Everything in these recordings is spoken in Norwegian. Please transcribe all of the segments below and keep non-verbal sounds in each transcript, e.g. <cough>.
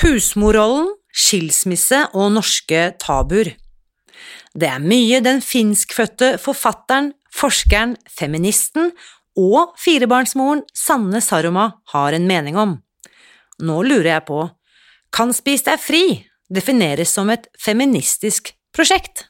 Husmorrollen, skilsmisse og norske tabuer. Det er mye den finskfødte forfatteren, forskeren, feministen og firebarnsmoren Sanne Saroma har en mening om. Nå lurer jeg på, kan Spis deg fri defineres som et feministisk prosjekt?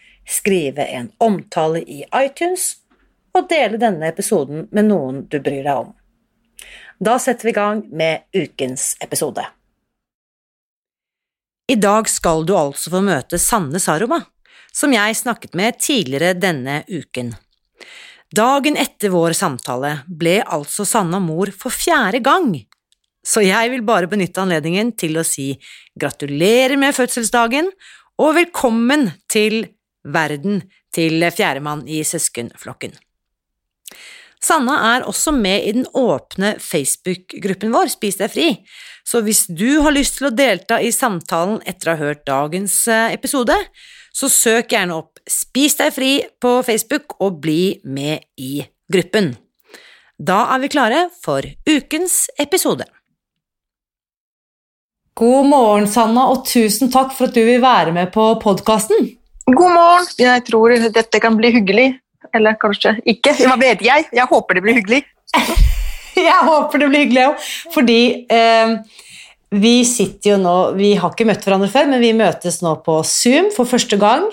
skrive en omtale i iTunes og dele denne episoden med noen du bryr deg om. Da setter vi i gang med ukens episode. I dag skal du altså få møte Sanne Saroma, som jeg snakket med tidligere denne uken. Dagen etter vår samtale ble altså Sanna mor for fjerde gang, så jeg vil bare benytte anledningen til å si gratulerer med fødselsdagen og velkommen til verden til fjerdemann i søskenflokken. Sanna er også med i den åpne Facebook-gruppen vår Spis deg fri, så hvis du har lyst til å delta i samtalen etter å ha hørt dagens eh, episode, så søk gjerne opp Spis deg fri på Facebook og bli med i gruppen. Da er vi klare for ukens episode. God morgen, Sanna, og tusen takk for at du vil være med på podkasten. God morgen. Jeg tror dette kan bli hyggelig. Eller kanskje ikke. Hva vet jeg? Jeg håper det blir hyggelig. <laughs> jeg håper det blir hyggelig òg, fordi eh, vi sitter jo nå Vi har ikke møtt hverandre før, men vi møtes nå på Zoom for første gang.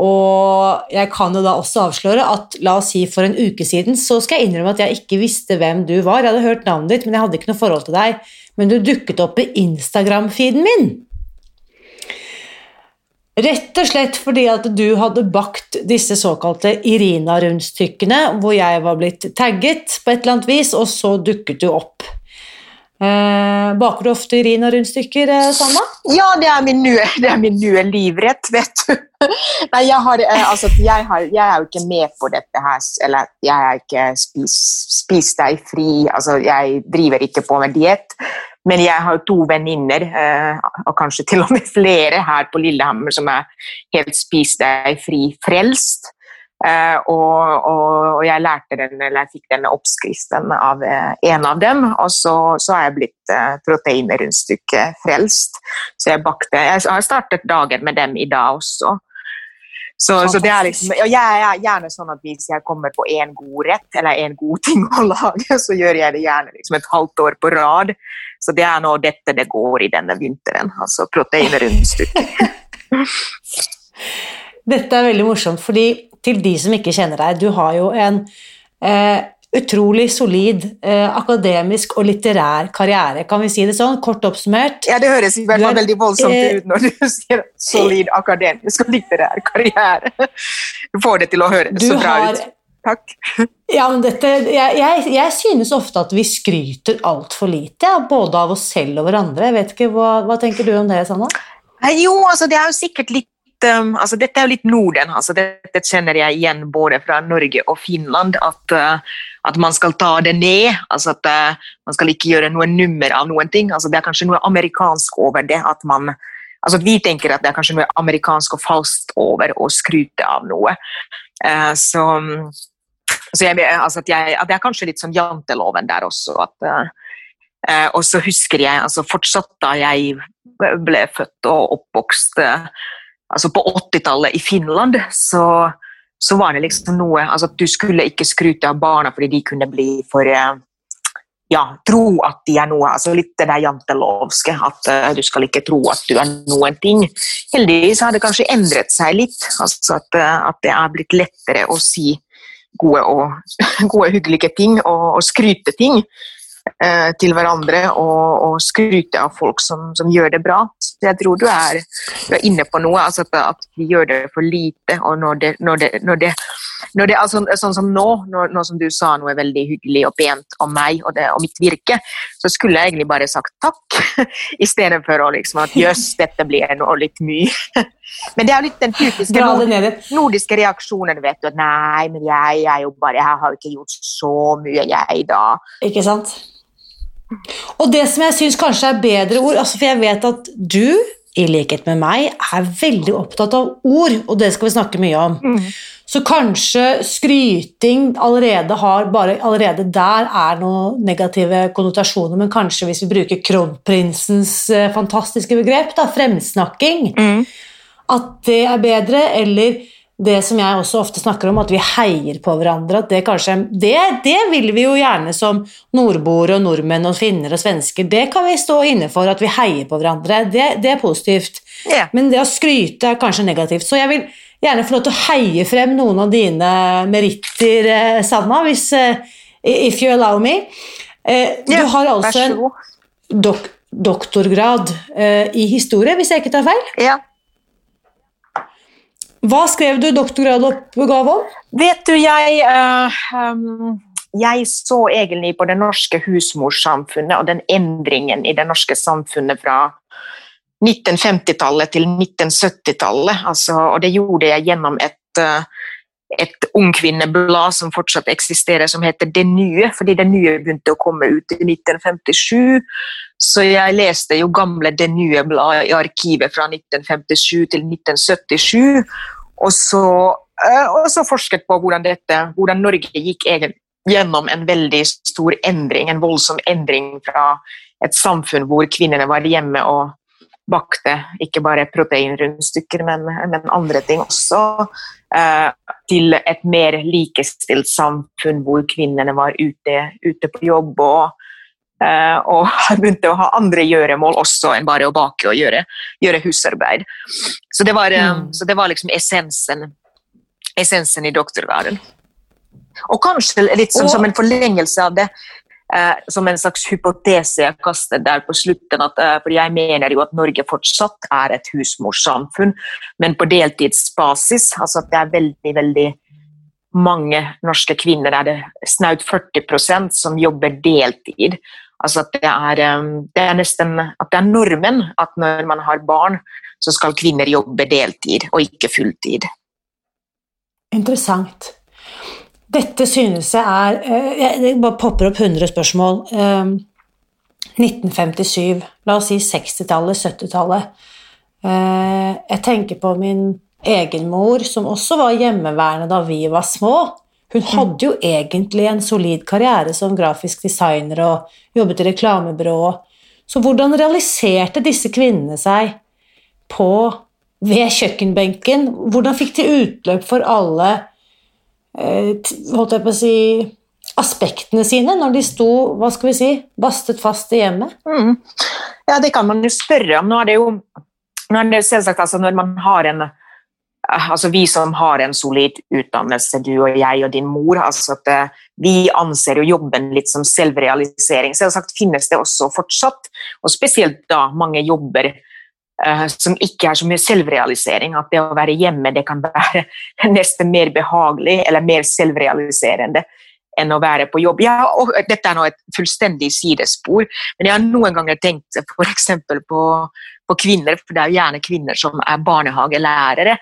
Og jeg kan jo da også avsløre at la oss si for en uke siden så skal jeg innrømme at jeg ikke visste hvem du var. Jeg hadde hørt navnet ditt, men jeg hadde ikke noe forhold til deg. Men du dukket opp i Instagram-feeden min. Rett og slett fordi at du hadde bakt disse såkalte Irina-rundstykkene, hvor jeg var blitt tagget på et eller annet vis, og så dukket du opp. Eh, baker du ofte Irina-rundstykker, eh, Sanna? Ja, det er min nye, nye livrett, vet du. <laughs> Nei, jeg, har, eh, altså, jeg, har, jeg, er jo ikke med på dette her, eller jeg er ikke spis, spis deg fri, altså jeg driver ikke på med diett. Men jeg har to venninner, eh, og kanskje til og med flere her på Lillehammer, som er helt spis deg fri-frelst. Eh, og, og, jeg lærte den, eller jeg fikk denne oppskriften av eh, en av dem, og så, så har jeg blitt proteinrundstykke frelst. Så jeg bakte Jeg har startet dagen med dem i dag også. Så, så, det er liksom, og jeg er gjerne sånn at hvis jeg kommer på én god rett, eller én god <laughs> ting å lage, så gjør jeg det gjerne liksom et halvt år på rad. Så det er nå dette det går i denne vinteren. Altså proteinrundstykke. <laughs> dette er veldig morsomt, fordi til de som ikke kjenner deg, du har jo en eh, utrolig solid eh, akademisk og litterær karriere, kan vi si det sånn? Kort oppsummert. Ja, det høres i hvert fall veldig voldsomt eh, ut når du <laughs> sier solid akademisk og litterær karriere. Du får det til å høres så bra har, ut. Takk. <laughs> Ja, men dette, jeg, jeg, jeg, synes ofte at vi skryter altfor lite, ja, både av oss selv og hverandre. Jeg vet ikke, Hva, hva tenker du om det, Sanna? Jo, altså det er jo sikkert litt um, altså Dette er jo litt Norden. altså Dette kjenner jeg igjen både fra Norge og Finland. At, uh, at man skal ta det ned. altså at uh, Man skal ikke gjøre noe nummer av noen ting. altså Det er kanskje noe amerikansk over det. at man altså Vi tenker at det er kanskje noe amerikansk og falskt over å skryte av noe. Uh, så så jeg, altså jeg, det er kanskje litt sånn janteloven der også. At, og så husker jeg altså fortsatt da jeg ble født og oppvokst altså på 80-tallet i Finland, så, så var det liksom noe altså at Du skulle ikke skryte av barna fordi de kunne bli for eh, ja, tro at de er noe. altså Litt det der jantelovske, at uh, du skal ikke tro at du er noen ting. Heldigvis har det kanskje endret seg litt. altså At, uh, at det er blitt lettere å si gode og <laughs> gode, hyggelige ting og, og skryte ting uh, til hverandre. Og, og, skryte av folk som, som, gjør det bra. Så jeg tror du er, du er inne på noe. altså At, vi gjør det for lite. og når det, når det, når det når det altså, sånn som nå, når, nå, som du sa noe veldig hyggelig og pent om meg og, det, og mitt virke, så skulle jeg egentlig bare sagt takk, <laughs> i stedet for å liksom at jøss, dette blir noe litt mye. <laughs> Men det er litt den typiske nord nordiske reaksjonen. vet du, at Nei, men jeg er jo bare, jeg har jo ikke gjort så mye, jeg, da. Ikke sant? Og det som jeg syns kanskje er bedre ord, altså for jeg vet at du i likhet med meg, er veldig opptatt av ord, og det skal vi snakke mye om. Mm. Så kanskje skryting allerede, har, bare, allerede der er noen negative konnotasjoner, men kanskje hvis vi bruker kronprinsens eh, fantastiske begrep, da, fremsnakking, mm. at det er bedre, eller det som jeg også ofte snakker om, at vi heier på hverandre. at Det kanskje, det, det vil vi jo gjerne som nordboere og nordmenn og finner og svensker. Det kan vi stå inne for, at vi heier på hverandre. Det, det er positivt. Yeah. Men det å skryte er kanskje negativt. Så jeg vil gjerne få lov til å heie frem noen av dine meritter, eh, Sanna, hvis, eh, if you allow me. Eh, du har altså en dok doktorgrad i historie, hvis jeg ikke tar feil? Ja. Hva skrev du doktorgradoppgave om? Vet du, jeg uh, um, jeg så egentlig på det norske husmorsamfunnet og den endringen i det norske samfunnet fra 1950-tallet til 1970-tallet. Altså, og det gjorde jeg gjennom et, uh, et ungkvinneblad som fortsatt eksisterer, som heter Det Nye, fordi Det Nye begynte å komme ut i 1957. Så jeg leste jo gamle Det Nye bladet i arkivet fra 1957 til 1977. Og så, eh, og så forsket på hvordan, dette, hvordan Norge gikk gjennom en veldig stor endring, en voldsom endring fra et samfunn hvor kvinnene var hjemme og bakte ikke bare proteinrundstykker, men, men andre ting også, eh, til et mer likestilt samfunn hvor kvinnene var ute, ute på jobb og og har begynt å ha andre gjøremål også enn bare å bake og gjøre, gjøre husarbeid. Så det var, mm. så det var liksom essensen, essensen i doktorgraden. Og kanskje litt som, som en forlengelse av det, eh, som en slags hypotese jeg kastet der på slutten. At, eh, for jeg mener jo at Norge fortsatt er et husmorsamfunn, men på deltidsbasis. altså at det er veldig, veldig mange norske kvinner, er det snaut 40% som jobber deltid. Altså at det er, det er nesten at det er normen at når man har barn, så skal kvinner jobbe deltid og ikke fulltid. Interessant. Dette synes jeg er jeg Det bare popper opp 100 spørsmål. 1957, um, la oss si 60-tallet, 70-tallet. Eh, jeg tenker på min egen mor, som også var hjemmeværende da vi var små. Hun hadde jo egentlig en solid karriere som grafisk designer og jobbet i reklamebyrå. Så hvordan realiserte disse kvinnene seg på ved kjøkkenbenken? Hvordan fikk de utløp for alle eh, holdt jeg på å si, aspektene sine når de sto hva skal vi si, bastet fast i hjemmet? Mm. Ja, det kan man jo spørre om. Nå er det jo nå er det selvsagt altså Når man har en altså Vi som har en solid utdannelse, du og jeg og din mor, altså at eh, vi anser jo jobben litt som selvrealisering. Selvsagt finnes det også fortsatt, og spesielt da mange jobber uh, som ikke er så mye selvrealisering. At det å være hjemme det kan være <laughs> nesten mer behagelig eller mer selvrealiserende enn å være på jobb. Ja, og dette er nå et fullstendig sidespor, men jeg har noen ganger tenkt f.eks. På, på kvinner, for det er jo gjerne kvinner som er barnehagelærere.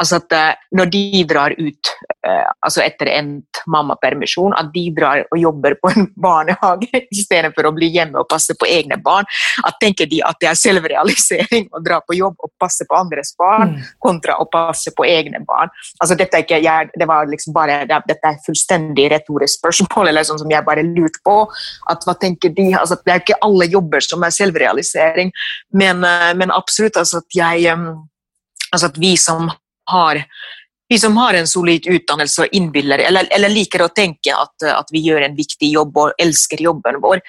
Altså at uh, Når de drar ut uh, altså etter endt mammapermisjon, at de drar og jobber på en <laughs> barnehage istedenfor å bli hjemme og passe på egne barn. At tenker de at det er selvrealisering å dra på jobb og passe på andres barn, mm. kontra å passe på egne barn. Altså dette, er ikke, jeg, det var liksom bare, det, dette er fullstendig retorisk spørsmål, eller sånn som jeg bare lurte på. at hva tenker de, altså Det er ikke alle jobber som er selvrealisering, men, uh, men absolutt altså at jeg altså at vi som har vi som har en solid utdannelse og innbiller, eller, eller, liker å tenke at, at, vi gjør en viktig jobb og elsker jobben vår,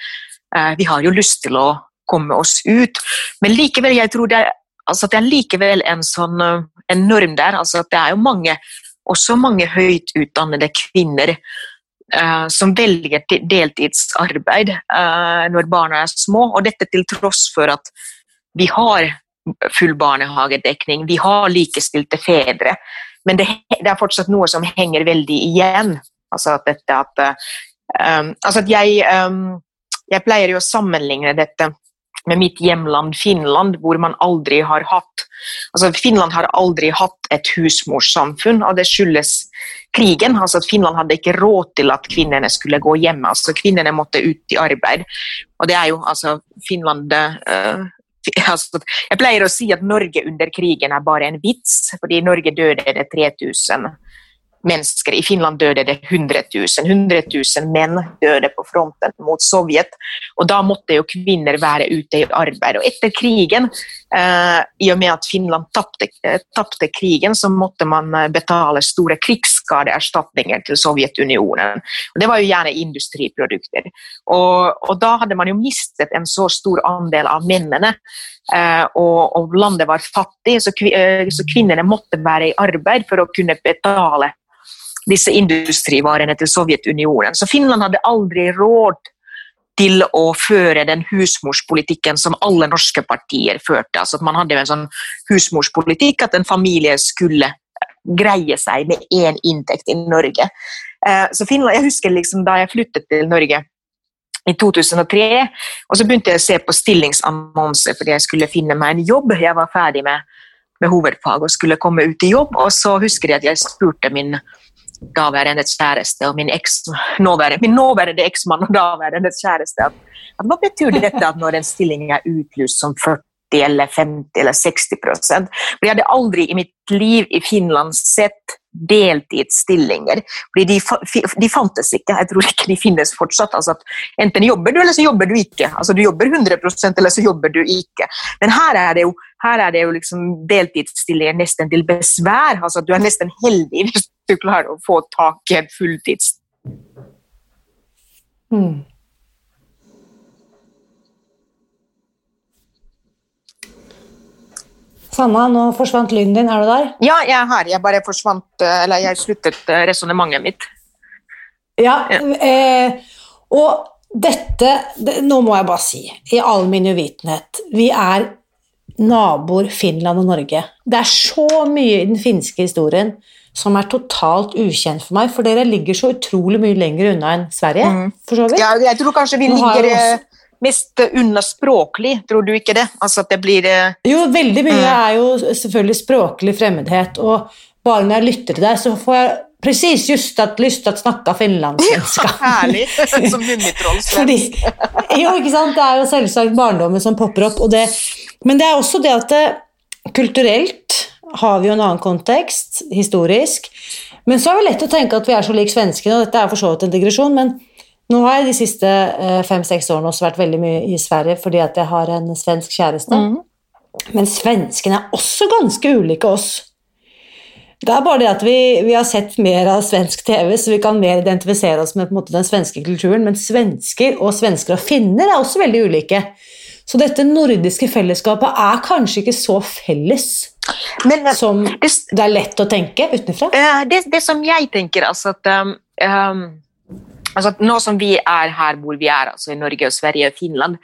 eh, vi har jo lyst til å komme oss ut. Men likevel, jeg tror det er, altså det er likevel en sånn eh, en norm der. altså at Det er jo mange, også mange høyt utdannede kvinner eh, som velger deltidsarbeid eh, når barna er små, og dette til tross for at vi har full barnehagedekning, vi har likestilte fedre. Men det, det, er fortsatt noe som henger veldig igjen. Altså at, dette at, um, altså at jeg, um, jeg pleier jo å sammenligne dette med mitt hjemland Finland, hvor man aldri har hatt altså Finland har aldri hatt et husmorssamfunn, og det skyldes krigen. altså at Finland hadde ikke råd til at kvinnene skulle gå hjemme. altså Kvinnene måtte ut i arbeid. Og det er jo altså Finland uh, <laughs> altså, Jeg pleier å si at Norge under krigen er bare en vits, fordi i Norge døde det 3000 mennesker. I Finland døde det 100 000. 100 000 menn døde på fronten mot Sovjet. Og da måtte jo kvinner være ute i arbeid. Og etter krigen, eh, i og med at Finland tapte, tapte krigen, så måtte man eh, betale store krigsskadeerstatninger til Sovjetunionen. Og det var jo gjerne industriprodukter. Og, og da hadde man jo mistet en så stor andel av mennene. eh, og, og, landet var fattig, så, uh, så, kvinnene måtte være i arbeid for å kunne betale disse industrivarene til Sovjetunionen. Så Finland hadde aldri råd til å føre den husmorspolitikken som alle norske partier førte. Altså at Man hadde en sånn husmorspolitikk at en familie skulle greie seg med én inntekt i Norge. Eh, så Finland, jeg husker liksom Da jeg flyttet til Norge i 2003, og så begynte jeg å se på stillingsannonser fordi jeg skulle finne meg en jobb. Jeg var ferdig med, med hovedfag og skulle komme ut i jobb. Og så husker jeg at jeg spurte min daværende kjæreste og min, eks, nåværende, min nåværende eksmann og daværende kjæreste at, at Hva betyr dette at når en stilling er utlyst som 40 eller 50 eller 60 For Jeg hadde aldri i mitt liv i Finland sett deltidsstillinger. Fordi de, de, fantes ikke. Jeg tror ikke de finnes fortsatt. Altså enten jobber du, eller så jobber du ikke. Altså Du jobber 100% eller så jobber du ikke. Men her er det jo, her er det jo liksom deltidsstillinger nesten til besvær. Altså Du er nesten heldig hvis du klarer å få tak i en fulltids... Mm. Sanna, nå forsvant lyden din. Er du der? Ja, jeg er her. Jeg bare forsvant eh, Eller jeg sluttet eh, resonnementet mitt. Ja, ja. Eh, og dette det, Nå må jeg bare si, i all min uvitenhet Vi er naboer, Finland og Norge. Det er så mye i den finske historien som er totalt ukjent for meg, for dere ligger så utrolig mye lenger unna enn Sverige. Mm. for så vidt. Ja, jeg tror kanskje vi ligger mest unna språklig, tror du ikke det? Altså at det blir eh, Jo, veldig mye mm. er jo selvfølgelig språklig fremmedhet, og bare når jeg lytter til deg, så får jeg precis just at lyst til å snakke finlandssvenska. <laughs> Ja, herlig! <laughs> Som mummitrollsvensk. jo, ikke sant. Det er jo selvsagt barndommen som popper opp. Det, men det er også det at det, kulturelt har vi jo en annen kontekst, historisk. Men så er det lett å tenke at vi er så lik svenskene, og dette er for så vidt en digresjon, men nå har jeg de siste eh, fem-seks årene også vært veldig mye i Sverige fordi at jeg har en svensk kjæreste. Mm. Men svenskene er også ganske ulike oss. Det er bare det at vi, vi, har sett mer av svensk TV, så vi kan mer identifisere oss med måte, den svenske kulturen. Men svensker og svensker og finner er også veldig ulike. Så dette nordiske fellesskapet er kanskje ikke så felles Men, som det, det, er lett å tenke utenfra. Det, det som jeg tenker, altså at um, um altså Nå som vi er her hvor vi er, altså i Norge, og Sverige og Finland,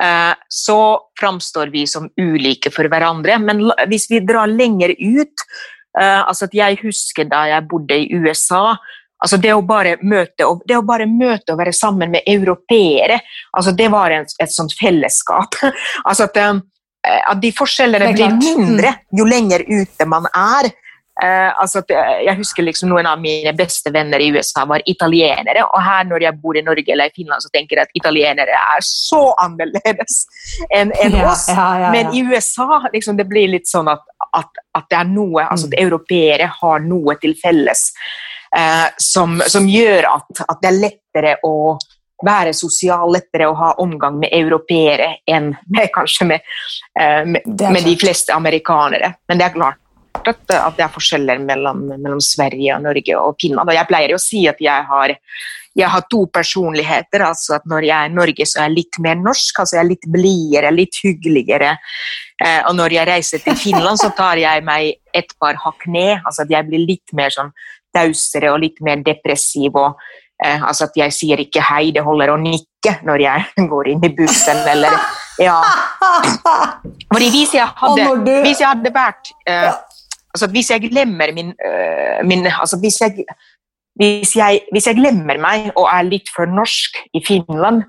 uh, så framstår vi som ulike for hverandre. Men hvis vi drar lenger ut eh, altså at Jeg husker da jeg bodde i USA. Altså Det å bare møte, det å bare møte og være sammen med europeere, altså det var et, et sånt fellesskap. <laughs> altså at, eh, at de forskjellene blir mindre mm. jo lenger ute man er. Uh, altså jeg husker liksom Noen av mine beste venner i USA var italienere. Og her når jeg bor i Norge eller i Finland, så tenker jeg at italienere er så annerledes enn en ja, oss. Ja, ja, Men i USA liksom, det blir litt sånn at, at, at det er noe altså at mm. Europeere har noe til felles uh, som, som, gjør at, at, det er lettere å være sosial, lettere å ha omgang med europeere enn med, kanskje med, eh, med, med de fleste amerikanere. Men det er klart at, at det er forskjeller mellom, mellom, Sverige og Norge og Finland. Og jeg pleier å si at jeg har, jeg har to personligheter. altså at Når jeg er i Norge, så er jeg litt mer norsk. altså Jeg er litt blidere, litt hyggeligere. Eh, og når jeg reiser til Finland, så tar jeg meg et par hakk ned. altså at Jeg blir litt mer sånn tausere og litt mer depressiv. og eh, altså at Jeg sier ikke hei, det holder å nikke når jeg <laughs> går inn i bussen. eller ja. Fordi hvis jeg hadde, hvis jeg hadde vært eh, altså Hvis jeg glemmer min, uh, min altså hvis jeg, hvis, jeg, hvis jeg, glemmer meg og er litt for norsk i Finland,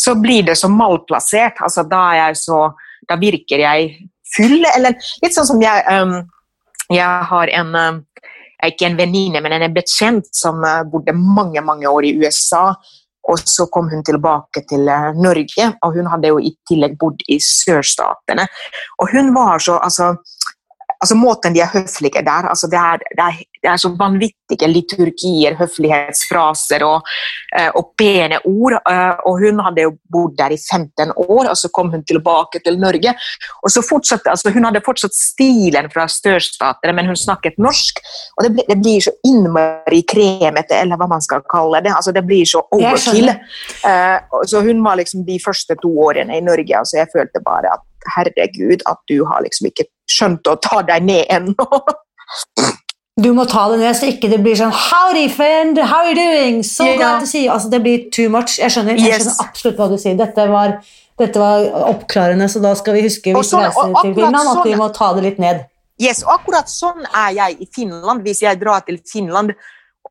så blir det så malplassert. Altså, da, så, da, virker jeg full. Eller litt sånn som jeg um, Jeg har en uh, ikke en venninne, men en bekjent som bodde mange mange år i USA. Og så kom hun tilbake til Norge, og hun hadde jo i tillegg bodd i sørstatene. Og hun var så altså, altså Måten de er høflige der altså det, er, det, er, det er så vanvittige liturgier, høflighetsfraser og, eh, og, pene ord. Eh, og Hun hadde jo bodd der i 15 år, og så kom hun tilbake til Norge. og så fortsatte, altså Hun hadde fortsatt stilen fra størstatene, men hun snakket norsk. og Det, ble, det blir så innmari kremete, eller hva man skal kalle det. altså Det blir så overkill. Uh, så Hun var liksom de første to årene i Norge. altså Jeg følte bare at herregud, at du har liksom ikke skjønt å ta deg ned ennå. <laughs> Du må ta det ned så ikke det blir sånn Howdy, friend! How are you doing? So yeah. glad to see you. Altså, det blir too much. Jeg skjønner, jeg skjønner absolutt hva du sier. Dette var, dette var, oppklarende, så da skal vi huske hvis sånn, vi reiser til Finland, at vi sånn- må ta det litt ned. Yes, og akkurat sånn er jeg i Finland. Hvis jeg drar til Finland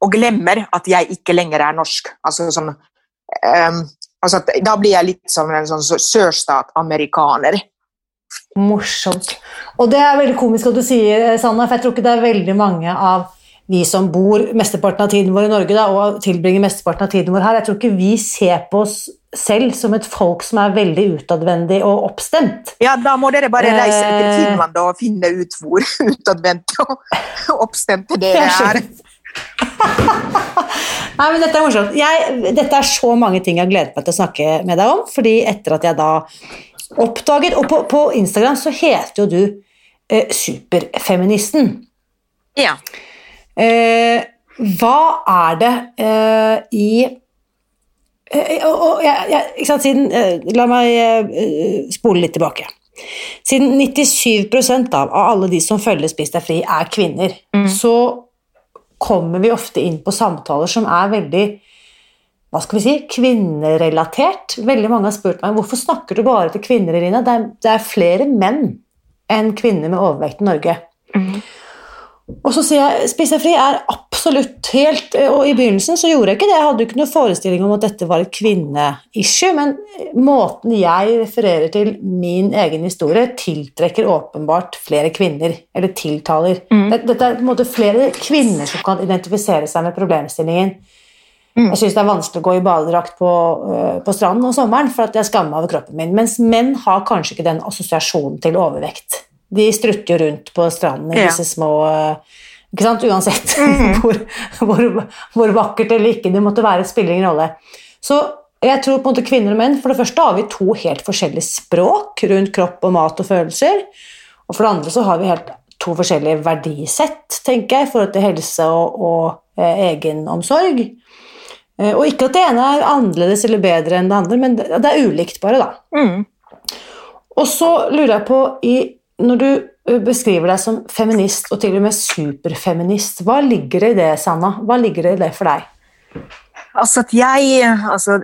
og glemmer at jeg ikke lenger er norsk. Altså, sånn, um, altså, da blir jeg litt som en sånn sørstat-amerikaner. Morsomt. Og det er veldig komisk at du sier, Sanna, for jeg tror ikke det er veldig mange av vi som bor mesteparten av tiden vår i Norge da, og tilbringer mesteparten av tiden vår her, jeg tror ikke vi ser på oss selv som et folk som er veldig utadvendig og oppstemt. Ja, da må dere bare reise til eh, Finland og finne ut hvor <laughs> utadvendte og oppstemte dere er. <laughs> Nei, men Dette er morsomt. Jeg, dette er så mange ting jeg har gledet meg til å snakke med deg om. fordi etter at jeg da oppdaget Og på, på Instagram så heter jo du eh, Superfeministen. Ja. Eh, hva er det eh, i eh, og, jeg, jeg, sant, siden, eh, La meg eh, spole litt tilbake. Siden 97 av, av alle de som følger Spis deg fri, er kvinner, mm. så kommer vi ofte inn på samtaler som er veldig hva skal vi si, kvinnerelatert. Veldig mange har spurt meg hvorfor snakker du bare til kvinner. Irina? Det er, det er flere menn enn kvinner med overvekt i Norge. Mm. Og så sier jeg Spis deg fri er absolutt helt Og i begynnelsen så gjorde jeg ikke det. Jeg hadde ikke noen forestilling om at dette var et kvinneissue, men måten jeg refererer til min egen historie, tiltrekker åpenbart flere kvinner. Eller tiltaler. Mm. Dette er på en måte flere kvinner som kan identifisere seg med problemstillingen. Mm. Jeg syns det er vanskelig å gå i badedrakt på, uh, på, stranden om sommeren for at jeg skammer meg over kroppen min. Mens menn har kanskje ikke den assosiasjonen til overvekt. De strutter jo rundt på stranden i disse små uh, ikke sant? Uansett <laughs> mm. hvor, hvor, hvor, vakkert eller ikke det måtte være, spiller ingen rolle. Så jeg tror på en måte kvinner og menn For det første har vi to helt forskjellige språk rundt kropp og mat og følelser. Og for det andre så har vi helt to forskjellige verdisett, tenker jeg, i forhold til helse og, og eh, egenomsorg. Eh, og ikke at det ene er annerledes eller bedre enn det andre, men det er ulikt bare, da. Mm. Og så lurer jeg på, i, når du eh, beskriver deg som feminist, og til og med superfeminist, hva ligger det i det, Sanna? Hva ligger det i det for deg? Altså at jeg altså,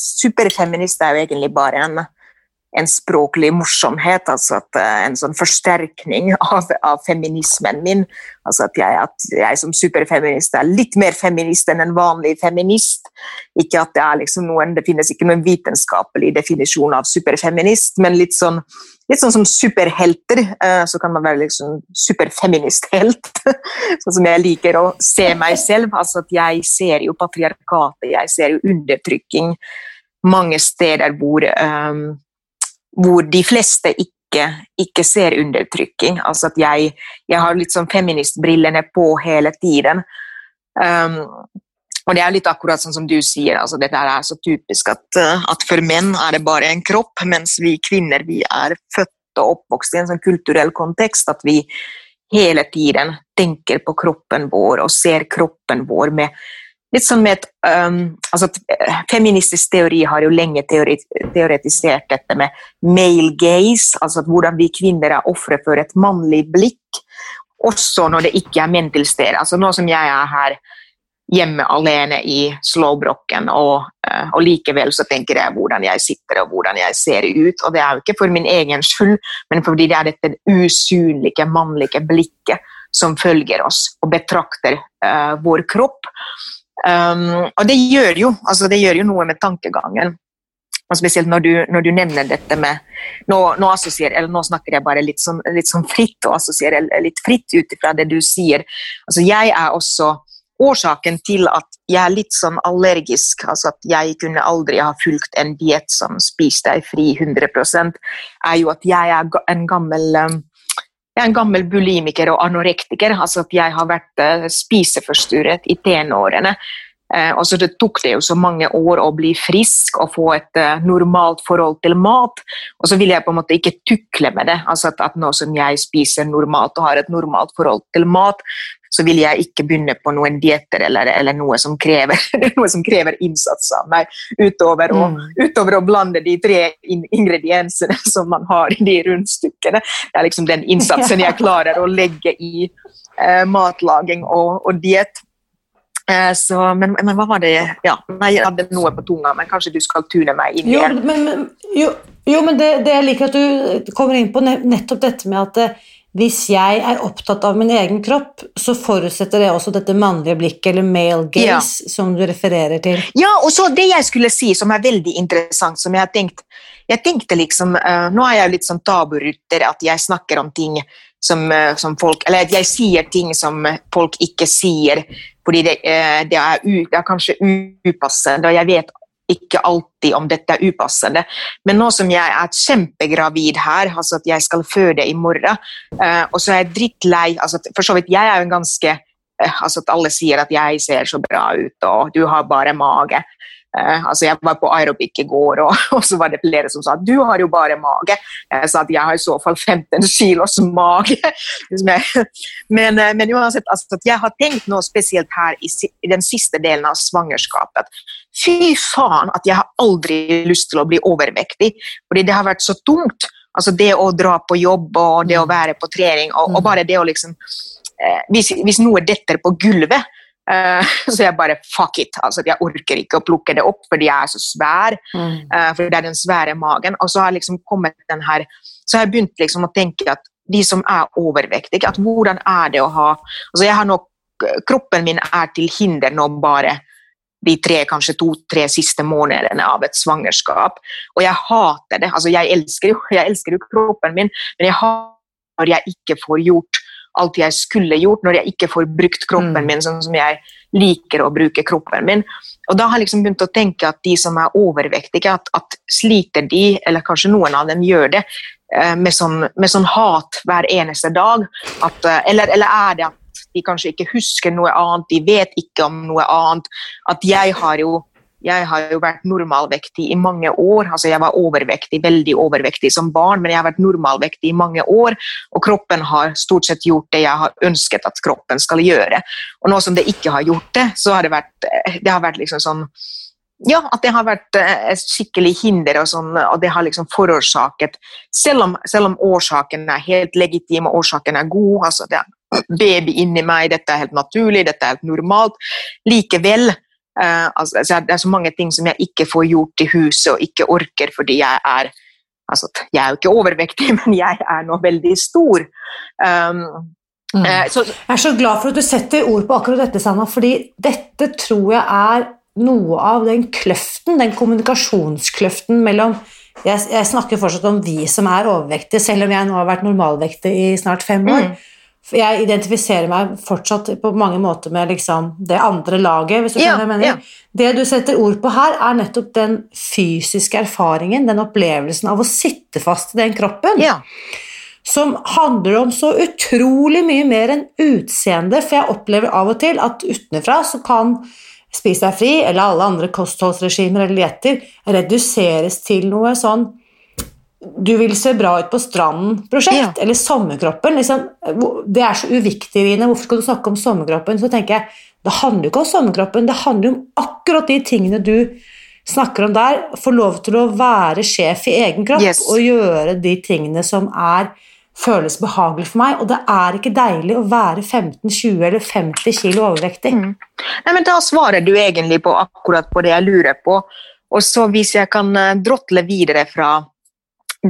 Superfeminist er jo egentlig bare en en språklig morsomhet, altså at, uh, en sånn forsterkning av, av, feminismen min. Altså at jeg, at jeg, som superfeminist er litt mer feminist enn en vanlig feminist. Ikke at Det er liksom noen, det finnes ikke noen vitenskapelig definisjon av superfeminist, men litt sånn, litt sånn som superhelter. Uh, så kan man være liksom superfeministhelt, <laughs> sånn som jeg liker å se meg selv. Altså at Jeg ser jo patriarkatet, jeg ser jo undertrykking mange steder hvor um, hvor de fleste ikke, ikke ser undertrykking. Altså at jeg, jeg har litt sånn feministbrillene på hele tiden. Um, og det er litt akkurat sånn som du sier, altså dette er så typisk at, uh, at, for menn er det bare en kropp, mens vi kvinner vi er født og oppvokst i en sånn kulturell kontekst at vi hele tiden tenker på kroppen vår og ser kroppen vår med litt sånn med et um, altså Feministisk teori har jo lenge teoretisert dette med male gaze, altså hvordan vi kvinner er ofre for et mannlig blikk, også når det ikke er menn til stede. Altså nå som jeg er her hjemme alene i slowbroken, og, uh, og, likevel så tenker jeg hvordan jeg sitter og hvordan jeg ser ut. Og det er jo ikke for min egen skyld, men fordi det er dette usynlige mannlige blikket som følger oss og betrakter uh, vår kropp. Um, og det gjør, jo, altså det gjør jo noe med tankegangen. Og spesielt når du, når du nevner dette med nå, nå, nå, snakker jeg bare litt sånn, litt sånn fritt og assosierer litt fritt ut ifra det du sier. Altså jeg er også Årsaken til at jeg er litt sånn allergisk, altså at jeg kunne aldri ha fulgt en diett som spis deg fri 100% er jo at jeg er en gammel um, jeg er en gammel bulimiker og anorektiker. altså at Jeg har vært uh, spiseforstyrret i tenårene. Uh, og så Det tok det jo så mange år å bli frisk og få et uh, normalt forhold til mat. Og så vil jeg på en måte ikke tukle med det. altså at, at Nå som jeg spiser normalt og har et normalt forhold til mat, så vil jeg ikke begynne på noen dietter eller, eller noe, som krever, <laughs> noe, som krever, innsats av meg, utover, mm. å, utover å blande de tre ingrediensene <laughs> som man har i de rundstykkene. Det er liksom den innsatsen jeg klarer å legge i eh, matlaging og, og diett. Eh, så, men, men, hva var det Ja, jeg hadde noe på tunga, men kanskje du skal tune meg inn igjen? Jo, men, men, jo, jo, men det, det, jeg liker at du kommer inn på nettopp dette med at eh, hvis jeg er opptatt av min egen kropp, så forutsetter det også dette mannlige blikket, eller male gaze, ja. som du refererer til. Ja, og så det jeg skulle si som er veldig interessant, som jeg har tenkt Jeg tenkte liksom uh, Nå er jeg litt sånn taburytter, at jeg snakker om ting som, uh, som, folk Eller at jeg sier ting som folk ikke sier, fordi det, uh, det, er, u, det er kanskje upassende, og jeg vet ikke alltid om dette er upassende. Men nå som jeg er kjempegravid her, altså at jeg skal føde i morgen, uh, og så er jeg drittlei altså For så vidt, jeg er jo en ganske uh, altså at Alle sier at jeg ser så bra ut, og du har bare mage. Uh, altså Jeg var på aerobic i går, og, <laughs> og, så var det flere som sa du har jo bare mage. Jeg sa at jeg har i så fall 15 kilos mage. <laughs> men, uh, men uansett, altså, jeg har tenkt nå spesielt her i, i, den siste delen av svangerskapet. Fy faen at jeg har aldri lyst til å bli overvektig, fordi det har vært så tungt. Altså Det å dra på jobb og det å mm. være på trening, og, og mm. bare det å liksom eh, hvis, hvis noe detter på gulvet Uh, <laughs> så jeg bare fuck it. altså Jeg orker ikke å plukke det opp fordi jeg er så svær. Mm. Uh, for det er den svære magen. Og så har liksom kommet den her, så har jeg begynt liksom å tenke at de som er overvektige, at hvordan er det å ha altså jeg har nok, Kroppen min er til hinder nå bare de tre, kanskje to-tre siste månedene av et svangerskap. Og jeg hater det. altså Jeg elsker jo, <laughs> jeg elsker jo kroppen min, men jeg hater når jeg ikke får gjort alt jeg skulle gjort, når jeg ikke får brukt kroppen mm. min sånn som jeg liker å bruke kroppen min. Og da har jeg liksom begynt å tenke at de som er overvektige, at, at sliter de, eller kanskje noen av dem gjør det, eh, med sånn, med sånn hat hver eneste dag. At, eh, eller, eller er det at de kanskje ikke husker noe annet, de vet ikke om noe annet. At jeg har jo jeg har jo vært normalvektig i mange år. altså Jeg var overvektig, veldig overvektig som barn, men jeg har vært normalvektig i mange år. Og kroppen har stort sett gjort det jeg har ønsket at kroppen skal gjøre. Og nå som det ikke har gjort det, så har det vært, det har vært liksom sånn ja, at det har vært eh, et skikkelig hinder, og, sånn, og det har liksom forårsaket selv om, selv om årsaken er helt legitim og årsaken er god, altså det er baby inni meg, dette er helt naturlig, dette er helt normalt, likevel altså, det er så mange ting som jeg ikke får gjort i huset og ikke orker fordi jeg er altså, Jeg er jo ikke overvektig, <laughs> men jeg er nå veldig stor. Um, mm. uh, så, jeg er så glad for at du setter ord på akkurat dette, Sanna, fordi dette tror jeg er noe av den kløften, den kommunikasjonskløften mellom jeg, jeg, snakker fortsatt om vi som er overvektige, selv om jeg nå har vært normalvektig i snart fem år. Mm. Jeg identifiserer meg fortsatt på mange måter med liksom det andre laget. hvis du skjønner ja, jeg mener. Ja. Det du setter ord på her, er nettopp den fysiske erfaringen, den opplevelsen av å sitte fast i den kroppen. Ja. Som handler om så utrolig mye mer enn utseende. For jeg opplever av og til at utenfra så kan Spis deg fri eller alle andre kostholdsregimer eller dietter reduseres til noe sånn du vil se bra ut på stranden-prosjekt, eller sommerkroppen. Liksom, det er så uviktig, Rine. Hvorfor skal du snakke om sommerkroppen? Så tenker jeg, Det handler jo ikke om sommerkroppen, det handler om akkurat de tingene du snakker om der. Få lov til å være sjef i egen kropp Yes. og gjøre de tingene som er føles behagelig for meg. Og det er ikke deilig å være 15-20 eller 50 kilo overvektig. Mm. Nei, men Da svarer du egentlig på akkurat på det jeg lurer på. Og så Hvis jeg kan eh, drotle videre fra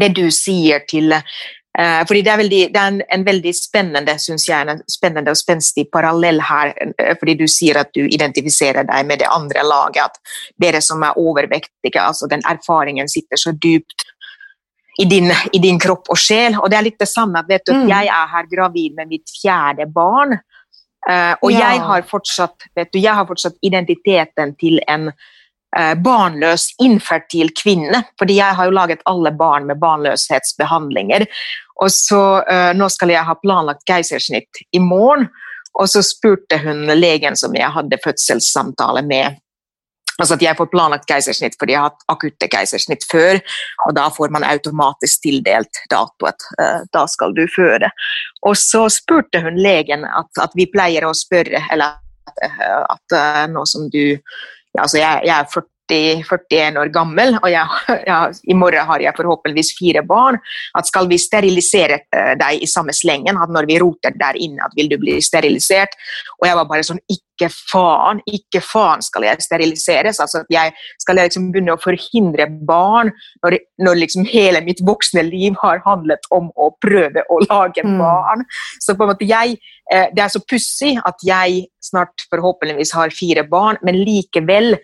det du sier til eh, fordi Det er, veldig, det er en, en veldig spennende synes jeg, en spennende og spenstig parallell her. eh, fordi Du sier at du identifiserer deg med det andre laget. At dere som er overvektige, altså den erfaringen sitter så dypt i din, i din kropp og sjel. Og det er litt det samme. vet du, Mm. Jeg er her gravid med mitt fjerde barn. Uh, og Ja. jeg har fortsatt vet du, jeg har fortsatt identiteten til en barnløs, infertil kvinne. Fordi jeg har jo laget alle barn med barnløshetsbehandlinger. Og så eh, Nå skal jeg ha planlagt keisersnitt i morgen. Og så spurte hun legen som jeg hadde fødselssamtale med Altså at jeg får planlagt keisersnitt fordi jeg har hatt akutte keisersnitt før, og da får man automatisk tildelt dato at uh, da skal du føde. Og så spurte hun legen at, at vi pleier å spørre, eller at, uh, at uh, nå som du altså jeg, jeg er 40, 41 år gammel, og jeg, <laughs> ja, i morgen har jeg forhåpentligvis fire barn. At skal vi sterilisere eh, deg i samme slengen, at når vi roter der inne, at vil du bli sterilisert? Og jeg var bare sånn Ikke faen, ikke faen skal jeg steriliseres. altså at jeg Skal jeg liksom begynne å forhindre barn når, når liksom hele mitt voksne liv har handlet om å prøve å lage Mm. barn? Så på en måte jeg eh, Det er så pussig at jeg snart forhåpentligvis har fire barn, men likevel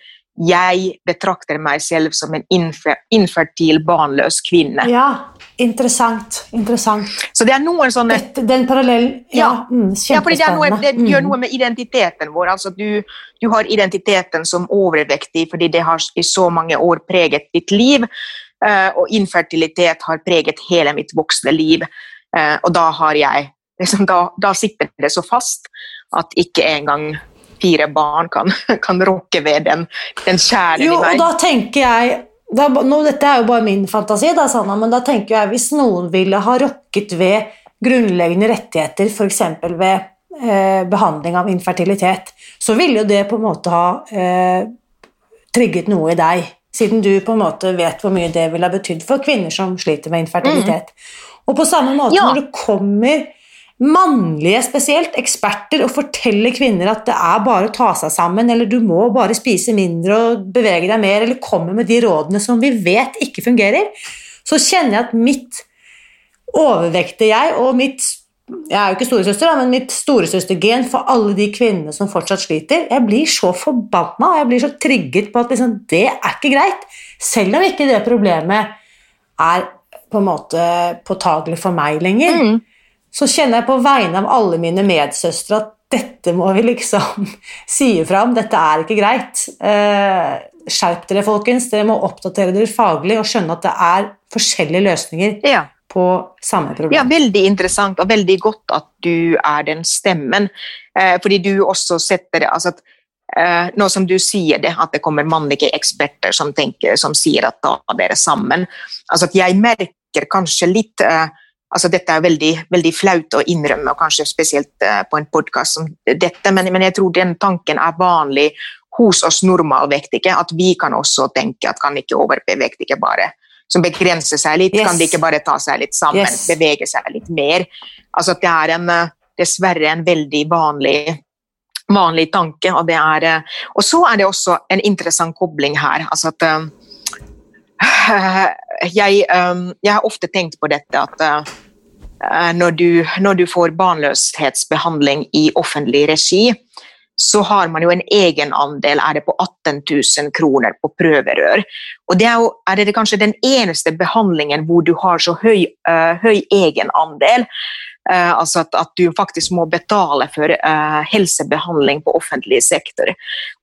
jeg betrakter meg selv som en infer infertil, barnløs kvinne. Ja, interessant. Interessant. Så det er noen sånne Det den parallellen Ja, Ja. mm, ja, fordi det, noe, det gjør Mm. noe med identiteten vår. Altså, du, du har identiteten som overvektig fordi det har i så mange år preget ditt liv. eh, og infertilitet har preget hele mitt voksne liv. Eh, og da har jeg liksom, da, da sitter det så fast at ikke engang fire barn kan, <laughs> kan rokke ved den, den kjernen Jo, i og da tenker jeg da, nå, Dette er jo bare min fantasi, da, Sanna, men da tenker jeg hvis noen ville ha rokket ved grunnleggende rettigheter, f.eks. ved eh, behandling av infertilitet, så ville jo det på en måte ha eh, trigget noe i deg, siden du på en måte vet hvor mye det ville ha betydd for kvinner som sliter med infertilitet. Og på samme måte Ja. når det kommer mannlige spesielt, eksperter, og forteller kvinner at det er bare å ta seg sammen, eller du må bare spise mindre og bevege deg mer, eller kommer med de rådene som vi vet ikke fungerer, så kjenner jeg at mitt overvektige jeg og mitt jeg er jo ikke storesøster, men mitt storesøstergen for alle de kvinnene som fortsatt sliter. Jeg blir så forbanna og jeg blir så trigget på at liksom, det er ikke greit. Selv om ikke det problemet er på en måte påtagelig for meg lenger Mm. Så kjenner jeg på vegne av alle mine medsøstre at dette må vi liksom <laughs> si ifra om. Dette er ikke greit. Eh, skjerp dere, folkens. Dere må oppdatere dere faglig og skjønne at det er forskjellige løsninger Ja. på samme problem. Ja, veldig interessant og veldig godt at du er den stemmen. Eh, fordi du også setter det altså at, eh, Nå som du sier det, at det kommer mannlige eksperter som, tenker, som sier at ta dere sammen. Altså at jeg merker kanskje litt eh, altså Dette er veldig, veldig flaut å innrømme, og kanskje spesielt eh, på en podkast som dette, men, men jeg tror den tanken er vanlig hos oss normalvektige, at vi kan også tenke at kan ikke overbevektige bare som begrenser seg litt, Yes. kan de ikke bare ta seg litt sammen, Yes. bevege seg litt mer. Altså det er en, eh, dessverre en veldig vanlig, vanlig tanke. Og, det er, eh, og så er det også en interessant kobling her. Altså at jeg, eh, jeg har ofte tenkt på dette at eh, når, du, når du får barnløshetsbehandling i offentlig regi, så har man jo en egenandel, er det på 18 000 kroner på prøverør. Og det er, jo, er det kanskje den eneste behandlingen hvor du har så høy, uh, høy egenandel. Uh, altså at, at du faktisk må betale for uh, helsebehandling på offentlig sektor.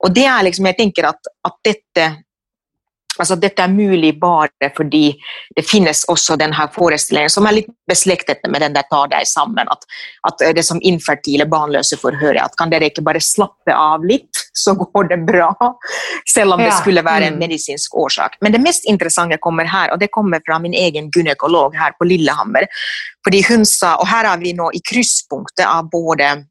Og det er liksom, jeg tenker at, at dette Altså dette er mulig bare fordi det finnes også denne forestillingen som er litt beslektet med den der 'ta deg sammen'. At, at det som infertile barnløse får høre, at kan dere ikke bare slappe av litt, så går det bra. selv om det skulle være en mm. medisinsk årsak. Men det mest interessante kommer her, og det kommer fra min egen gynekolog her på Lillehammer. Fordi hun sa, og her er vi nå i krysspunktet av både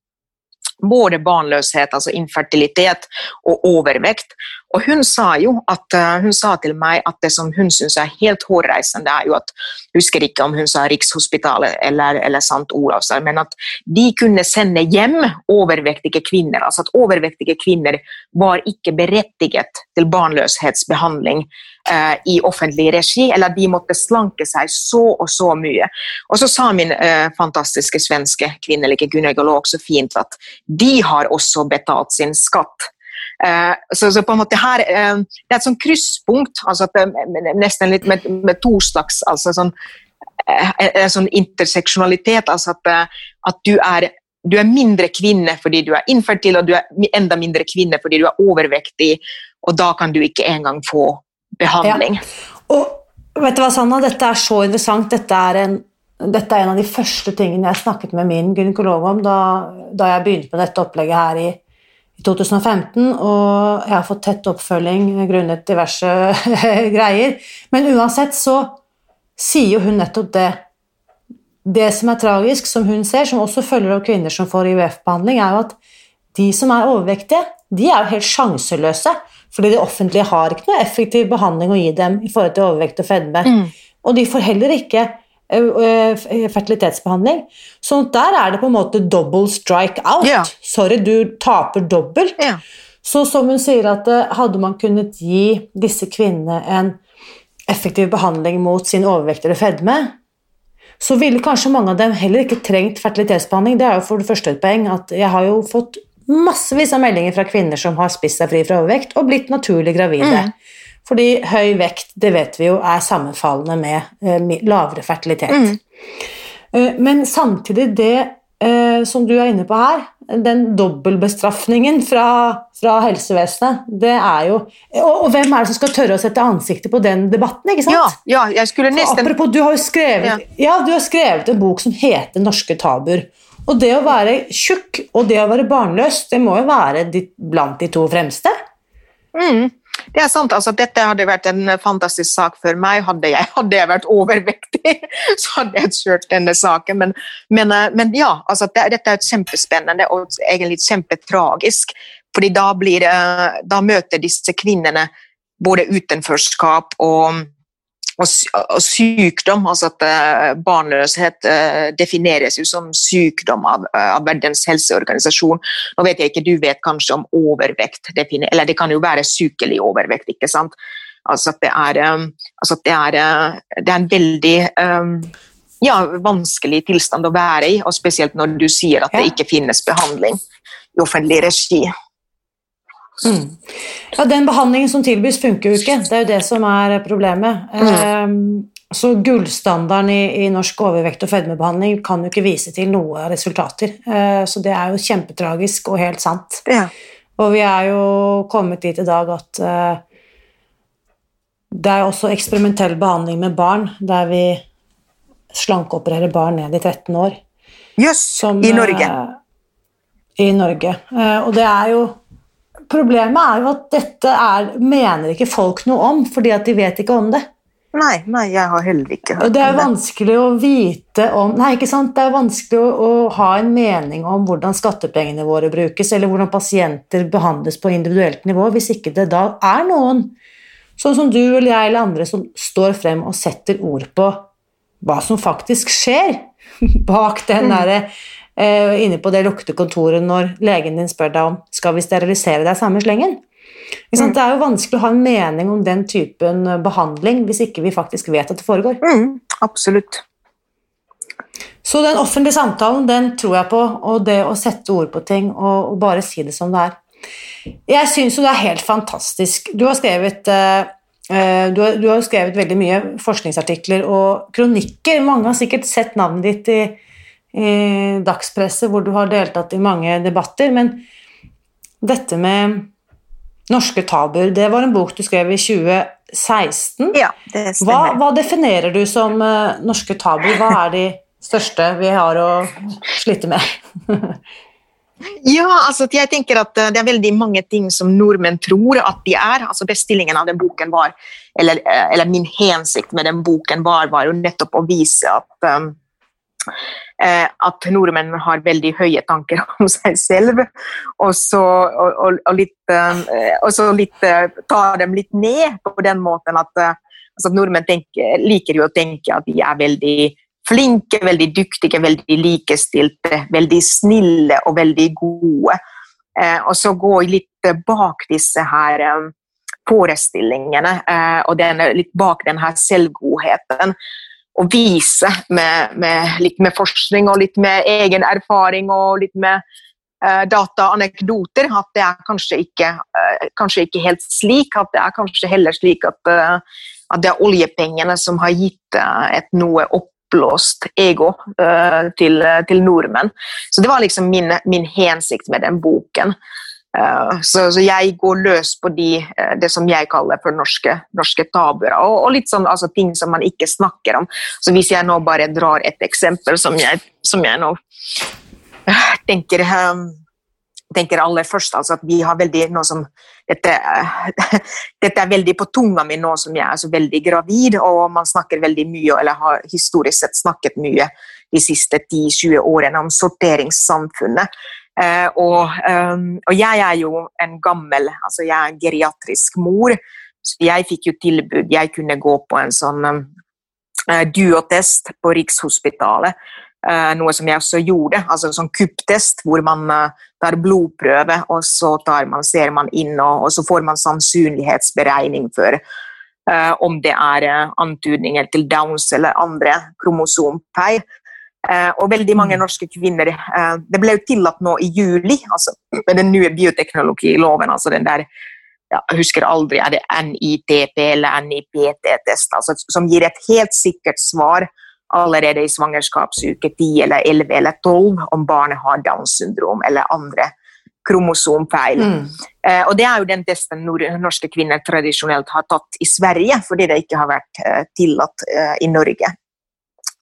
både barnløshet, altså infertilitet, og overvekt. Og hun sa jo at, eh, hun sa til meg at det som hun syns er helt hårreisende, er jo at husker ikke om hun sa Rikshospitalet eller, eller St. Olavs, men at de kunne sende hjem overvektige kvinner. Altså at overvektige kvinner var ikke berettiget til barnløshetsbehandling eh, i offentlig regi, eller de måtte slanke seg så og så mye. Og så sa min eh, fantastiske svenske kvinnelige gynekolog så fint at de har også betalt sin skatt. Eh, så, så på en måte her, eh, Det er et sånn krysspunkt, altså er nesten litt med, med to slags altså sånn, eh, en sånn interseksjonalitet. altså at, eh, at du er du er mindre kvinne fordi du er infertil, og du er enda mindre kvinne fordi du er overvektig, og da kan du ikke engang få behandling. Og vet du hva, Sanna, dette er så interessant. Dette er en, dette er en av de første tingene jeg snakket med min gynekolog om da, da jeg begynte med dette opplegget her i, i 2015, og jeg har fått tett oppfølging grunnet diverse <laughs> greier. Men uansett så sier jo hun nettopp det. Det som er tragisk, som hun ser, som også følger av kvinner som får IVF-behandling, er jo at de som er overvektige, de er jo helt sjanseløse. Fordi det offentlige har ikke noe effektiv behandling å gi dem i forhold til overvekt og fedme. Mm. Og de får heller ikke ø, ø, fertilitetsbehandling. Så der er det på en måte double strike out. Yeah. Sorry, du taper dobbelt. Yeah. Så som hun sier at hadde man kunnet gi disse kvinnene en effektiv behandling mot sin overvekt eller fedme, så ville kanskje mange av dem heller ikke trengt fertilitetsbehandling. Det er jo for det første et poeng at jeg har jo fått massevis av meldinger fra kvinner som har spist seg fri fra overvekt og blitt naturlig gravide. Fordi høy vekt, det vet vi jo, er sammenfallende med eh, lavere fertilitet. Eh, Men samtidig det eh, som du er inne på her, den dobbeltbestraffingen fra, fra helsevesenet, det er jo og, og hvem er det som skal tørre å sette ansiktet på den debatten, ikke sant? Ja, ja, jeg skulle nesten... For Apropos, du har jo skrevet, Ja. ja. du har skrevet en bok som heter 'Norske tabuer'. Og det å være tjukk og det å være barnløs, det må jo være blant de to fremste? Mm. Det er sant. altså Dette hadde vært en fantastisk sak for meg. Hadde jeg, hadde jeg vært overvektig, <laughs> så hadde jeg kjørt denne saken. Men, men, eh, men ja, altså det, dette er kjempespennende og egentlig kjempetragisk. fordi da, blir, da møter disse kvinnene både utenforskap og, og, sykdom. altså at eh, Barnløshet eh, defineres jo som sykdom av, av Verdens helseorganisasjon. Nå vet jeg ikke, Du vet kanskje om overvekt, eller det kan jo være sykelig overvekt. ikke sant? Altså at det er, altså at det er, det er en veldig um, ja, vanskelig tilstand å være i, og spesielt når du sier at det ikke finnes behandling i offentlig regi. Mm. Ja, Den behandlingen som tilbys, funker jo ikke. Det er jo det som er problemet. Eh, Så gullstandarden i, i norsk overvekt- og fedmebehandling kan jo ikke vise til noe resultater. Eh, Så det er jo kjempetragisk og helt sant. Ja. Og vi er jo kommet dit i dag at eh, det er også eksperimentell behandling med barn, der vi slankeopererer barn ned i 13 år. Jøss, Yes, i Norge. eh, I Norge. Eh, og det er jo Problemet er jo at dette er, mener ikke folk noe om, fordi at de vet ikke om det. Nei, nei, jeg har heller ikke hørt om det er det. vanskelig å vite om Nei, ikke sant? Det er vanskelig å, å ha en mening om hvordan skattepengene våre brukes, eller hvordan pasienter behandles på individuelt nivå, hvis ikke det da er noen, sånn som du eller jeg eller andre, som står frem og setter ord på hva som faktisk skjer <laughs> bak den derre eh, Inne på det luktekontoret når legen din spør deg om skal vi sterilisere deg samme slengen. Sant? Det er jo vanskelig å ha en mening om den typen behandling hvis ikke vi faktisk vet at det foregår. Mm, absolutt. Så den offentlige samtalen, den tror jeg på, og det å sette ord på ting og, og bare si det som det er. Jeg syns jo det er helt fantastisk. Du har skrevet eh, eh, du har, du har skrevet veldig mye forskningsartikler og kronikker. Mange har sikkert sett navnet ditt i, i dagspresset, hvor du har deltatt i mange debatter. Men dette med norske tabuer, det var en bok du skrev i 2016. Ja, det stemmer. hva definerer du som uh, norske tabuer? Hva er de største vi har å slite med? <laughs> Ja, altså jeg tenker at det er veldig mange ting som nordmenn tror at de er. altså Bestillingen av den boken var, eller, eller min hensikt med den boken var, var jo nettopp å vise at um, at nordmenn har veldig høye tanker <laughs> om seg selv, og så, og, og, og litt, så litt, tar dem litt ned på den måten at, altså nordmenn tenker, liker jo å tenke at de er veldig flinke, veldig dyktige, veldig likestilte, veldig snille og veldig gode. Eh, og så gå litt bak disse her forestillingene eh, og den, litt bak denne selvgodheten. Og vise med, med, litt med forskning og litt med egen erfaring og litt med eh, dataanekdoter at det er kanskje ikke, eh, kanskje ikke, helt slik. At det er kanskje heller slik at, uh, at det er oljepengene som har gitt uh, et noe opp oppblåst ego uh, til, til, nordmenn. Så det var liksom min, min hensikt med den boken. Uh, så, så, jeg går løs på de, uh, det som jeg kaller for norske, norske tabuer, og, og, litt sånn altså, ting som man ikke snakker om. Så hvis jeg nå bare drar et eksempel som jeg, som jeg nå tenker um, tenker aller først altså at vi har veldig noe som dette, <laughs> dette, er veldig på tunga mi nå som jeg er så veldig gravid, og man snakker veldig mye, eller har historisk sett snakket mye de siste 10-20 årene om sorteringssamfunnet. Uh, og, um, og, jeg er jo en gammel altså Jeg er geriatrisk mor, så jeg fikk jo tilbud Jeg kunne gå på en sånn um, duotest på Rikshospitalet. Uh, noe som jeg også gjorde, altså en sånn kupptest hvor man uh, tar blodprøve, og så man, ser man inn, og, og, så får man sannsynlighetsberegning for uh, om det er uh, antydninger til Downs eller andre kromosomfeil. Uh, og veldig mange mm. norske kvinner Det ble jo tillatt nå i juli, altså med den nye bioteknologiloven. altså den der ja, jeg husker aldri, er det NITP eller NIPT-test, altså, som gir et helt sikkert svar allerede i svangerskapsuke 10 eller 11 eller 12 om barnet har Downs syndrom eller andre kromosomfeil. Mm. Eh, og Det er jo den testen norske kvinner tradisjonelt har tatt i Sverige, fordi det ikke har vært eh, tillatt eh, i Norge.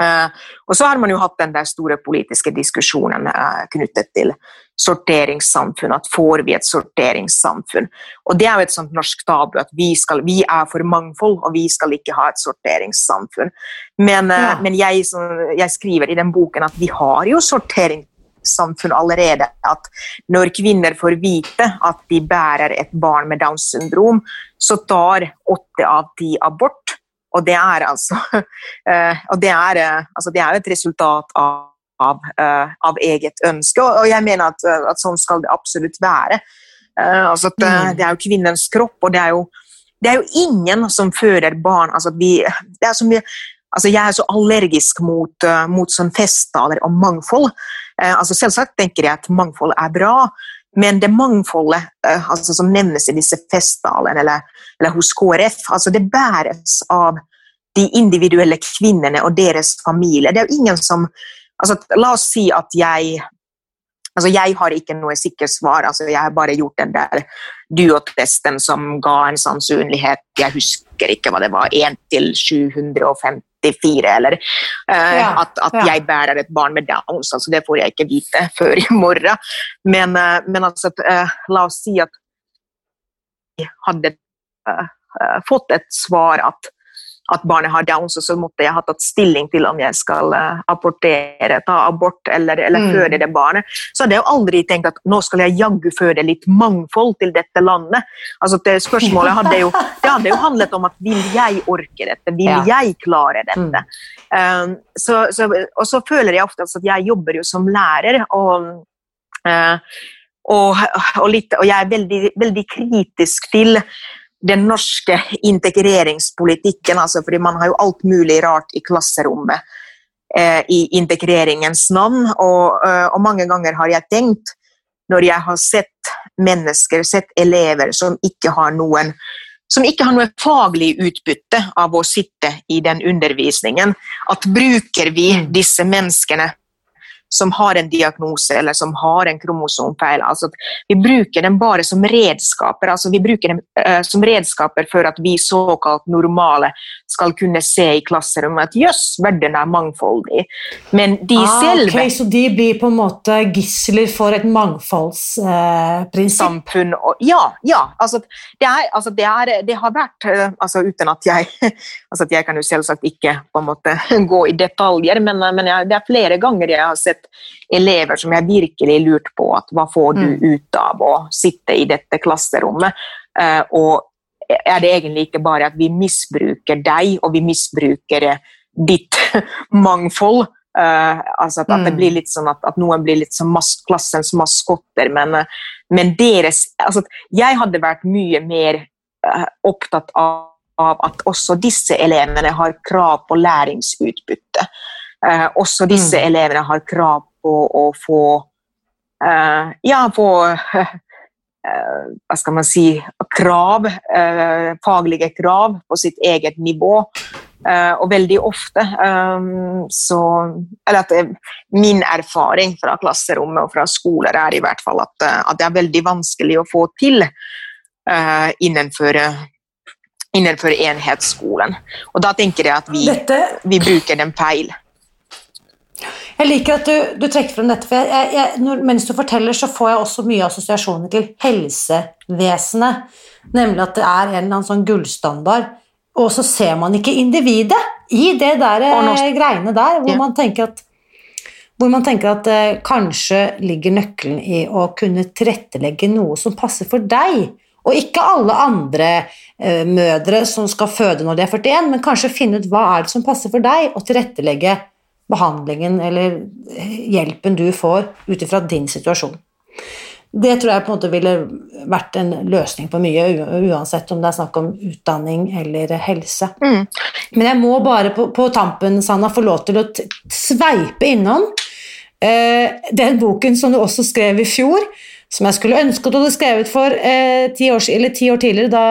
Uh, og så har man jo hatt den der store politiske diskusjonen uh, knyttet til sorteringssamfunn. At får vi et sorteringssamfunn? Og det er jo et sånt norsk tabu at vi, skal, vi er for mangfold, og vi skal ikke ha et sorteringssamfunn. Men, uh, ja. men jeg, jeg, skriver i den boken at vi har jo sorteringssamfunn allerede. At når kvinner får vite at de bærer et barn med Downs syndrom, så tar åtte av ti abort. Og det er altså uh, <laughs> og det er, uh, altså det er et resultat av, av, uh, av, eget ønske, og, jeg mener at, at, sånn skal det absolutt være. altså at, mm. Det er jo kvinnens kropp, og det er jo, det er jo ingen som føder barn altså vi, det er som vi, altså Jeg er så allergisk mot, mot sånn festtaler om mangfold. altså Selvsagt tenker jeg at mangfold er bra, men det mangfoldet uh, altså, som nevnes i disse festtalene eller, eller, hos KrF, altså, det bæres av de individuelle kvinnene og deres familie. Det er jo ingen som altså, La oss si at jeg altså, Jeg har ikke noe sikkert svar. Altså, jeg har bare gjort den der duotesten som ga en sannsynlighet Jeg husker ikke hva det var. 1 til 750 94, eller uh, ja, at, at ja. jeg bærer et barn med Downs. altså Det får jeg ikke vite <laughs> før i morgen. Men, uh, men altså, uh, la oss si at jeg hadde fått et svar at at barnet har Downs, og så måtte jeg ha tatt stilling til om jeg skal abortere, apportere, ta abort eller, eller mm. føde det barnet. Så hadde jeg jo aldri tenkt at nå skal jeg jaggu føde litt mangfold til dette landet. Altså det Spørsmålet hadde jo, det hadde jo handlet om at vil jeg orke dette, vil ja. jeg klare dette? Mm. Um, så, så, og så føler jeg ofte at jeg jobber jo som lærer. og uh, og, og, litt, og, jeg er veldig, veldig kritisk til den norske integreringspolitikken. Altså fordi man har jo alt mulig rart i klasserommet eh, i integreringens navn. Og, eh, og, mange ganger har jeg tenkt, når jeg har sett mennesker, sett elever som ikke har noen som ikke har noe faglig utbytte av å sitte i den undervisningen, at bruker vi disse menneskene som har en diagnose eller som har en kromosomfeil. Altså, vi bruker dem bare som redskaper altså, vi bruker dem uh, som redskaper for at vi såkalt normale skal kunne se i klasserommet at jøss, verden er mangfoldig. Men de ah, selve okay, Så de blir på en måte gisler for et mangfoldsprinsipp? Uh, ja. ja altså, det, er, altså, det, er, det, har vært uh, altså, Uten at jeg <laughs> altså, at Jeg kan jo selvsagt ikke på en måte <laughs> gå i detaljer, men, men jeg, det er flere ganger jeg har sett elever som jeg virkelig lurt på at hva får du mm. ut av å sitte i dette klasserommet? Uh, og er det egentlig ikke bare at vi misbruker deg, og vi misbruker ditt <laughs> mangfold? Uh, altså at, at, det mm. blir litt sånn at, at noen blir litt som mas klassens maskotter. Men, men, deres altså, Jeg hadde vært mye mer uh, opptatt av, av, at også disse elevene har krav på læringsutbytte. Uh, også disse mm. elevene har krav på å få Ja, få <laughs> hva skal man si, krav, faglige krav på sitt eget nivå. Uh, og veldig ofte um, så Eller at min erfaring fra klasserommet og fra skoler er i hvert fall at, eh, at det er veldig vanskelig å få til innenfor, innenfor enhetsskolen. Og da tenker jeg at vi, vi bruker den feil. Jeg liker at du, du trekker frem dette, for jeg, jeg, når, mens du forteller, så får jeg også mye assosiasjoner til helsevesenet. Nemlig at det er en eller annen sånn gullstandard og så ser man ikke individet i det der eh, greiene der, hvor man tenker at hvor man tenker at eh, kanskje ligger nøkkelen i å kunne tilrettelegge noe som passer for deg, og ikke alle andre eh, mødre som skal føde når de er 41, men kanskje finne ut hva er det som passer for deg, og tilrettelegge behandlingen eller hjelpen du får ut ifra din situasjon. Det tror jeg på en måte ville vært en løsning på mye, uansett om det er snakk om utdanning eller helse. Mm. Men jeg må bare på, på, tampen, Sanna, få lov til å sveipe innom eh, den boken som du også skrev i fjor, som jeg skulle ønske at du hadde skrevet for eh, ti, år, ti, år, tidligere, da,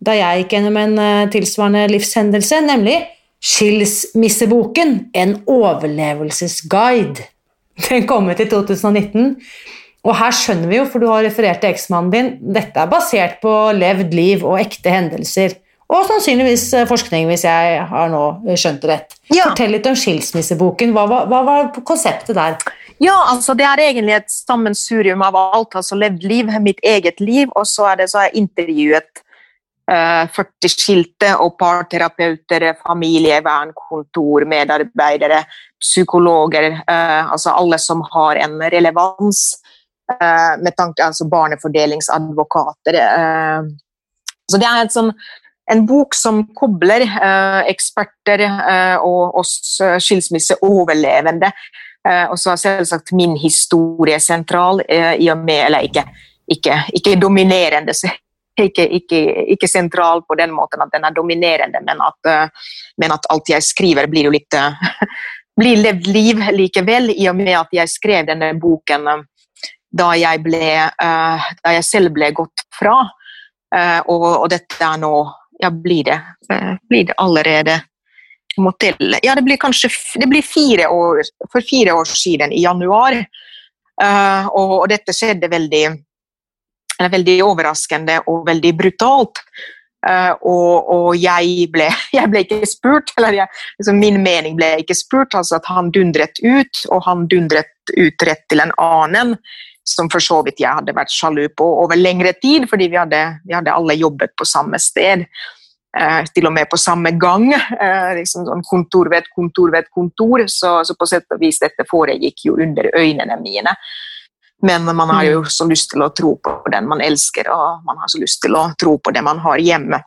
da jeg gikk gjennom en eh, tilsvarende livshendelse, nemlig Skilsmisseboken, en overlevelsesguide. Den kom ut i 2019. Og her skjønner vi jo, for du har referert til eksmannen din, dette er basert på levd liv og ekte hendelser. Og sannsynligvis eh, forskning, hvis jeg har nå skjønt det rett. Ja. Fortell litt om skilsmisseboken. Hva, hva, hva, var konseptet der? Ja, altså Det er egentlig et sammensurium av alt. altså Levd liv, mitt eget liv, og så, er det, så har jeg intervjuet 40 skilte og parterapeuter, familievernkontor, medarbeidere, psykologer. Uh, altså alle som har en relevans Eh, med tanke altså barnefordelingsadvokater. Eh, så det er sånn, en bok som kobler eh, eksperter og oss skilsmisseoverlevende. og så er selvsagt min historie sentral, i og med, eller ikke, ikke, ikke dominerende, ikke, ikke, ikke, sentral på den måten at den er dominerende, men at, men at alt jeg skriver, blir jo litt blir levd liv likevel, i og med at jeg skrev denne boken da jeg, ble, uh, da jeg selv ble gått fra. Uh, og, og, dette er nå Ja, blir det, uh, blir det allerede. Ja, det blir kanskje det blir fire år, for fire år siden, i januar. Og, og, dette skjedde veldig, veldig overraskende og veldig brutalt. og, og jeg, ble, <laughs> jeg, ble, ikke spurt, eller jeg, liksom min mening ble ikke spurt. altså at Han dundret ut, og han dundret ut rett til en annen som for så vidt jeg hadde vært sjalu på over lengre tid, fordi vi hadde, vi hadde alle jobbet på samme sted. Uh, til og med på samme gang. Uh, liksom sånn kontor ved kontor ved kontor. Så, så, på sett og vis dette foregikk jo under øynene mine. Men man har jo mm. så lyst til å tro på den man elsker, og man har så lyst til å tro på det man har hjemme.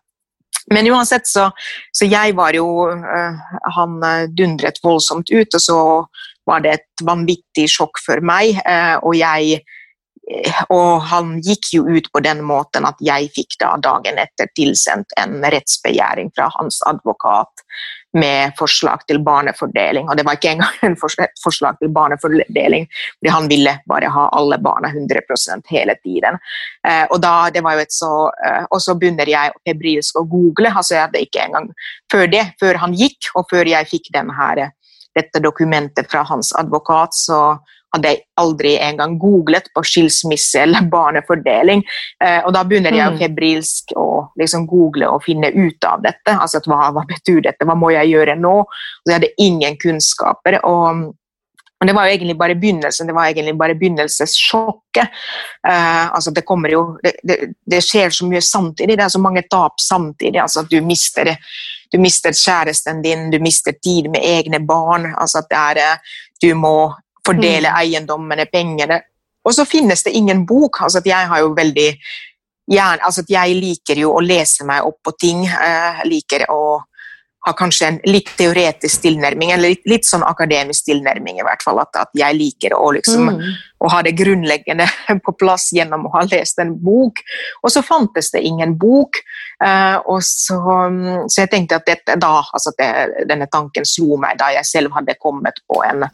Men uansett, så, så jeg var jo uh, Han dundret voldsomt ut, og så var det et vanvittig sjokk for meg. Eh, og, jeg, eh, og han gikk jo ut på den måten at jeg fikk da dagen etter tilsendt en rettsbegjæring fra hans advokat med forslag til barnefordeling. Og det var ikke engang en forslag til barnefordeling, fordi han ville bare ha alle barna 100% hele tiden. Eh, og, da, det var jo et så, og så begynner jeg febrilsk å google. altså jeg hadde ikke engang Før det, før han gikk, og før jeg fikk denne, her dette dokumentet fra hans advokat, så hadde jeg aldri engang googlet på skilsmisse eller barnefordeling. Eh, og da begynner jeg mm. febrilsk å liksom google og finne ut av dette. altså hva, hva, betyr dette, hva må jeg gjøre nå? Så jeg hadde ingen kunnskaper. og men det var jo egentlig bare begynnelsen. Det var egentlig bare begynnelsessjokket. Uh, altså det kommer jo det, det, det, skjer så mye samtidig. Det er så mange tap samtidig. altså at Du mister, du mister kjæresten din, du mister tid med egne barn. altså at det er, eh, Du må fordele mm. eiendommene, pengene. Og så finnes det ingen bok. altså Jeg har jo veldig gjerne, altså jeg liker jo å lese meg opp på ting. Jeg uh, liker å ha kanskje en litt teoretisk tilnærming, eller litt, litt sånn akademisk tilnærming i hvert fall. At, at jeg liker å, liksom, mm. å, ha det grunnleggende <laughs> på plass gjennom å ha lest en bok. Og så fantes det ingen bok. Uh, og så, så, jeg tenkte at dette da, altså det, denne tanken slo meg da jeg selv hadde kommet på en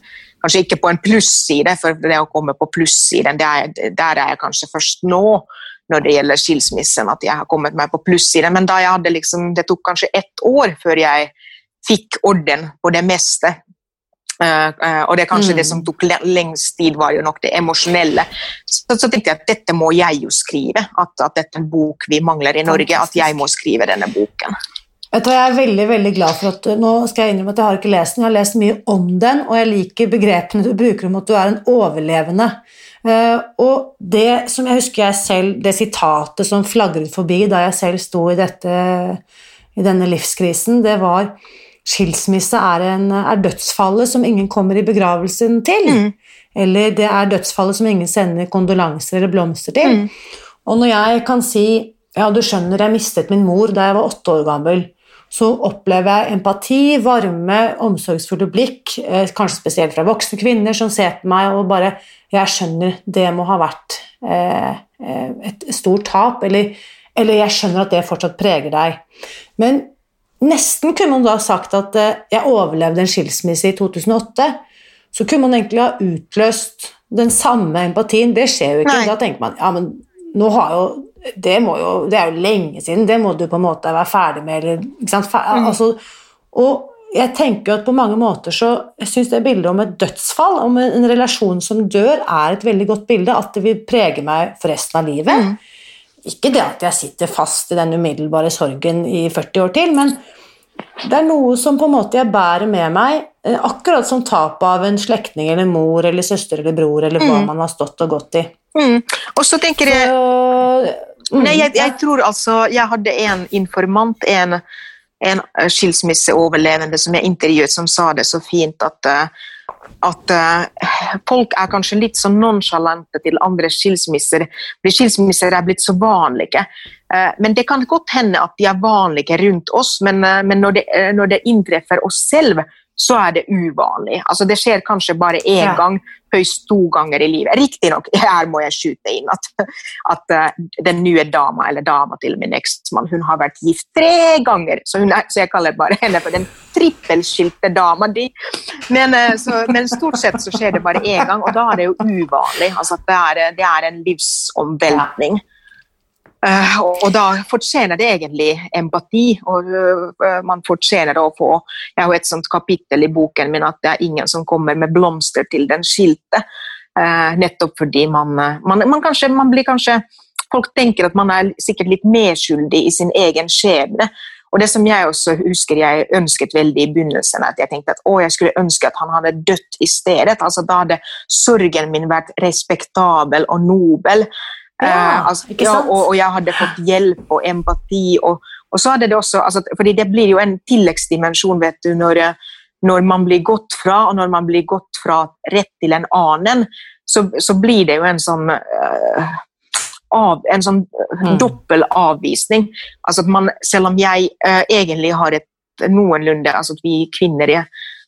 Kanskje ikke på en plusside, for det å komme på plussiden, der er jeg kanskje først nå når det gjelder skilsmissen, at jeg har kommet meg på plussiden. Men da jeg hadde liksom, det tok kanskje ett år før jeg fikk orden på det meste. Uh, uh, og det er kanskje mm. det som tok lengst tid, var jo nok det emosjonelle. Så, så, tenkte jeg at dette må jeg jo skrive. At, at dette er en bok vi mangler i Norge. At jeg må skrive denne boken. Jeg er veldig veldig glad for at Nå skal jeg innrømme at jeg har ikke lest den, jeg har lest mye om den, og jeg liker begrepene du bruker om at du er en overlevende. Uh, og det som jeg husker jeg selv, det sitatet som flagret forbi da jeg selv sto i, dette, i denne livskrisen, det var Skilsmisse er, en, er, dødsfallet som ingen kommer i begravelsen til. Mm. Eller det er dødsfallet som ingen sender kondolanser eller blomster til. Mm. Og når jeg kan si ja, du skjønner, jeg mistet min mor da jeg var åtte år gammel, så opplever jeg empati, varme, omsorgsfulle blikk, eh, kanskje spesielt fra voksne kvinner som ser på meg og bare jeg skjønner det må ha vært eh, eh, et stort tap, eller, eller, jeg skjønner at det fortsatt preger deg. Men nesten kunne man da sagt at jeg overlevde en skilsmisse i 2008. Så kunne man egentlig ha utløst den samme empatien. Det skjer jo ikke. Nei. Da tenker man ja, men nå har jo det, jo det, er jo lenge siden, det må du på en måte være ferdig med. Eller, mm. altså, og jeg tenker at på mange måter så jeg syns det bildet om et dødsfall, om en relasjon som dør, er et veldig godt bilde. At det vil prege meg for resten av livet. Mm. Ikke det at jeg sitter fast i den umiddelbare sorgen i 40 år til, men det er noe som på en måte jeg bærer med meg, eh, akkurat som tapet av en slektning eller mor eller søster eller bror eller hva mm. man har stått og gått i. Mm. Og så tenker jeg så, Nei, jeg, jeg, tror altså Jeg hadde en informant, en en eh, skilsmisseoverlevende som jeg intervjuet, som sa det så fint at, eh, at uh, folk er kanskje litt så nonsjalante til andre skilsmisser. fordi Skilsmisser er blitt så vanlige. Men Det kan godt hende at de er vanlige rundt oss, men, men når, det, når, det, inntreffer oss selv, så er det uvanlig. Altså, det skjer kanskje bare én ja. gang, høyst to ganger i livet. Riktignok, <laughs> her må jeg skyte inn at, at uh, den nye dama, eller dama til min eksmann, hun har vært gift tre ganger, så, er, så jeg kaller bare henne for den trippelskilte dama di. Men, uh, så, men, stort sett så skjer det bare én gang, og da er det jo uvanlig. Altså, det, er, det er en livsomveltning. Uh, og da fortjener det egentlig empati. og uh, Man fortjener å få Jeg har et sånt kapittel i boken min at det er ingen som kommer med blomster til den skilte. Nettopp fordi man, man, man, kanskje, man, blir kanskje Folk tenker at man er sikkert litt medskyldig i sin egen skjebne. Og det som jeg også husker jeg ønsket veldig i begynnelsen, at jeg tenkte at å, jeg skulle ønske at han hadde dødd i stedet. altså Da hadde sorgen min vært respektabel og nobel. Ja, eh, altså, ja, og, og, jeg hadde fått hjelp og empati. Og, og så hadde det også, altså, fordi det blir jo en tilleggsdimensjon vet du, når, når, man blir gått fra, og når man blir gått fra rett til en annen, så, så blir det jo en sånn uh, av, en sånn mm. dobbel avvisning. Altså at man, selv om jeg uh, egentlig har et noenlunde altså at vi kvinner er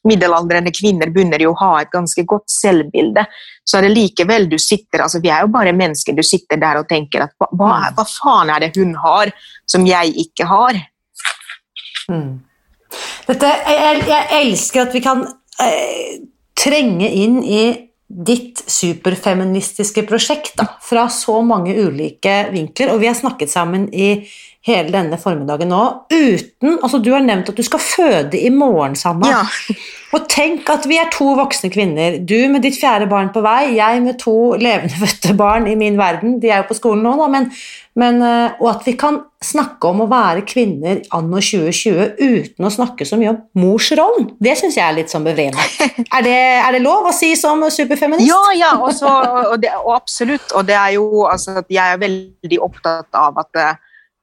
middelaldrende kvinner begynner jo å ha et ganske godt selvbilde, så er det likevel du sitter altså Vi er jo bare mennesker. Du sitter der og tenker at hva, hva, hva faen er det hun har som jeg ikke har? Mm. Dette, jeg, jeg, elsker at vi kan eh, trenge inn i ditt superfeministiske prosjekt da, fra så mange ulike vinkler. Og vi har snakket sammen i hele denne formiddagen nå uten Altså, du har nevnt at du skal føde i morgen, Sanna. Ja. <laughs> Og tenk at vi er to voksne kvinner. Du med ditt fjerde barn på vei, jeg med to levende <laughs> fødte barn i min verden. De er jo på skolen nå, da, men, men eh, Og at vi kan snakke om å være kvinner anno 2020 uten å snakke så mye om morsrollen. Det syns jeg er litt sånn bevrende. <laughs> Er, det, er det lov å si som superfeminist? Ja, ja, også, og, det, og absolutt. Og det er jo altså, at jeg er veldig opptatt av at eh,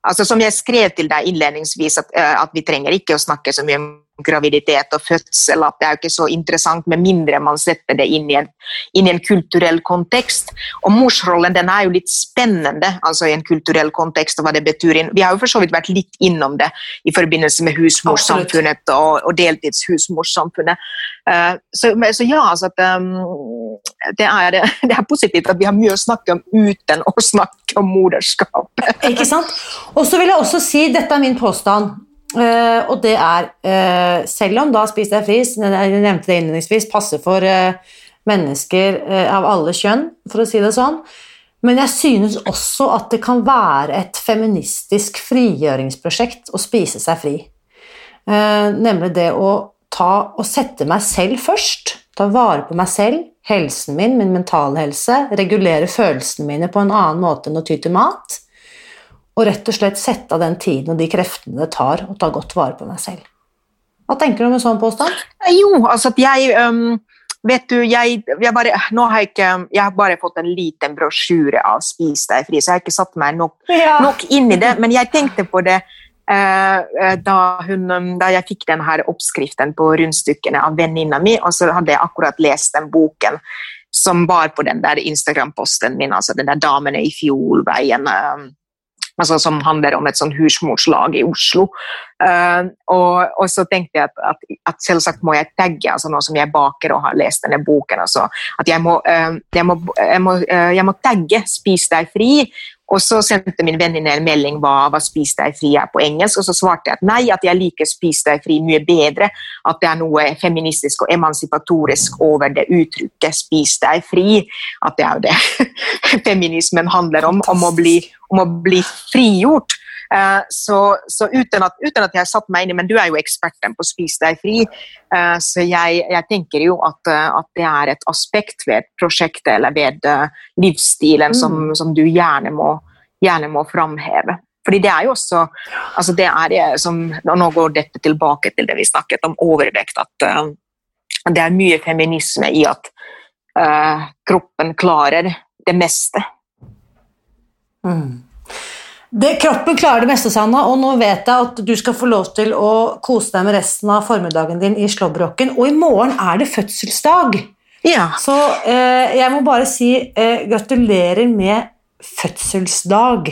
altså, Som jeg skrev til deg innledningsvis, at, eh, at vi trenger ikke å snakke så mye om graviditet og fødsel, at det er jo ikke så interessant med mindre man setter det inn i en, inn i en kulturell kontekst. Og morsrollen den er jo litt spennende altså i en kulturell kontekst, og hva det betyr. Vi har jo for så vidt vært litt innom det i forbindelse med husmorsamfunnet og, og deltidshusmorsamfunnet. Uh, så, så, ja, altså at, um, det, er, <laughs> det, er, positivt at vi har mye å snakke om uten å snakke om moderskap. Ikke sant? Og så vil jeg også si, dette er min påstand, Uh, og det er, uh, selv om da Spis deg fri, jeg nevnte det innledningsvis, passer for uh, mennesker av alle kjønn, for å si det sånn, men jeg synes også at det kan være et feministisk frigjøringsprosjekt å spise seg fri. nemlig det å ta og sette meg selv først. Ta vare på meg selv, helsen min, min mentale helse, regulere følelsene mine på en annen måte enn å ty til mat og rett og slett sette av den tiden og de kreftene det tar å ta godt vare på meg selv. Hva tenker du om en sånn påstand? Jo, altså at jeg um, Vet du, jeg, jeg, bare, nå har jeg, ikke, jeg har bare fått en liten brosjyre av Spis deg fri, så jeg har ikke satt meg nok, ja. nok inn i det. Men jeg tenkte på det uh, da, hun, da, jeg fikk denne oppskriften på rundstykkene av venninna mi, og så hadde jeg akkurat lest den boken som var på den der Instagram-posten min, altså den der 'Damene i Fjolveien'. Altså, som handler om et sånn husmorslag i Oslo. Uh, og, og, så tenkte jeg at, at, at, selvsagt må jeg tagge, altså nå som jeg baker og har lest denne boken, altså, at jeg må, uh, jeg, må, jeg, må, uh, jeg må tagge 'Spis deg fri', og så sendte min venninne en melding hva, hva 'spis deg fri' er på engelsk, og så svarte jeg at nei, at jeg liker 'spis deg fri' mye bedre. At det er noe feministisk og emancipatorisk over det uttrykket 'spis deg fri'. At det er jo det <laughs> feminismen handler om, om å bli, om å bli frigjort. Eh, så, så uten, at, uten, at, jeg har satt meg inn i Men du er jo eksperten på Spis deg fri, eh, så jeg, jeg tenker jo at, eh, at, det er et aspekt ved prosjektet eller ved livsstilen mm. som, som, du gjerne må, gjerne må framheve. Fordi det er jo også altså det er som, og Nå går dette tilbake til det vi snakket om overvekt. At uh, det er mye feminisme i at uh, kroppen klarer det meste. Mm. Det, kroppen klarer det meste, Sanna, og nå vet jeg at du skal få lov til å kose deg med resten av formiddagen din i slåbroken. Og i morgen er det fødselsdag. Ja. Så eh, jeg må bare si eh, gratulerer med fødselsdag.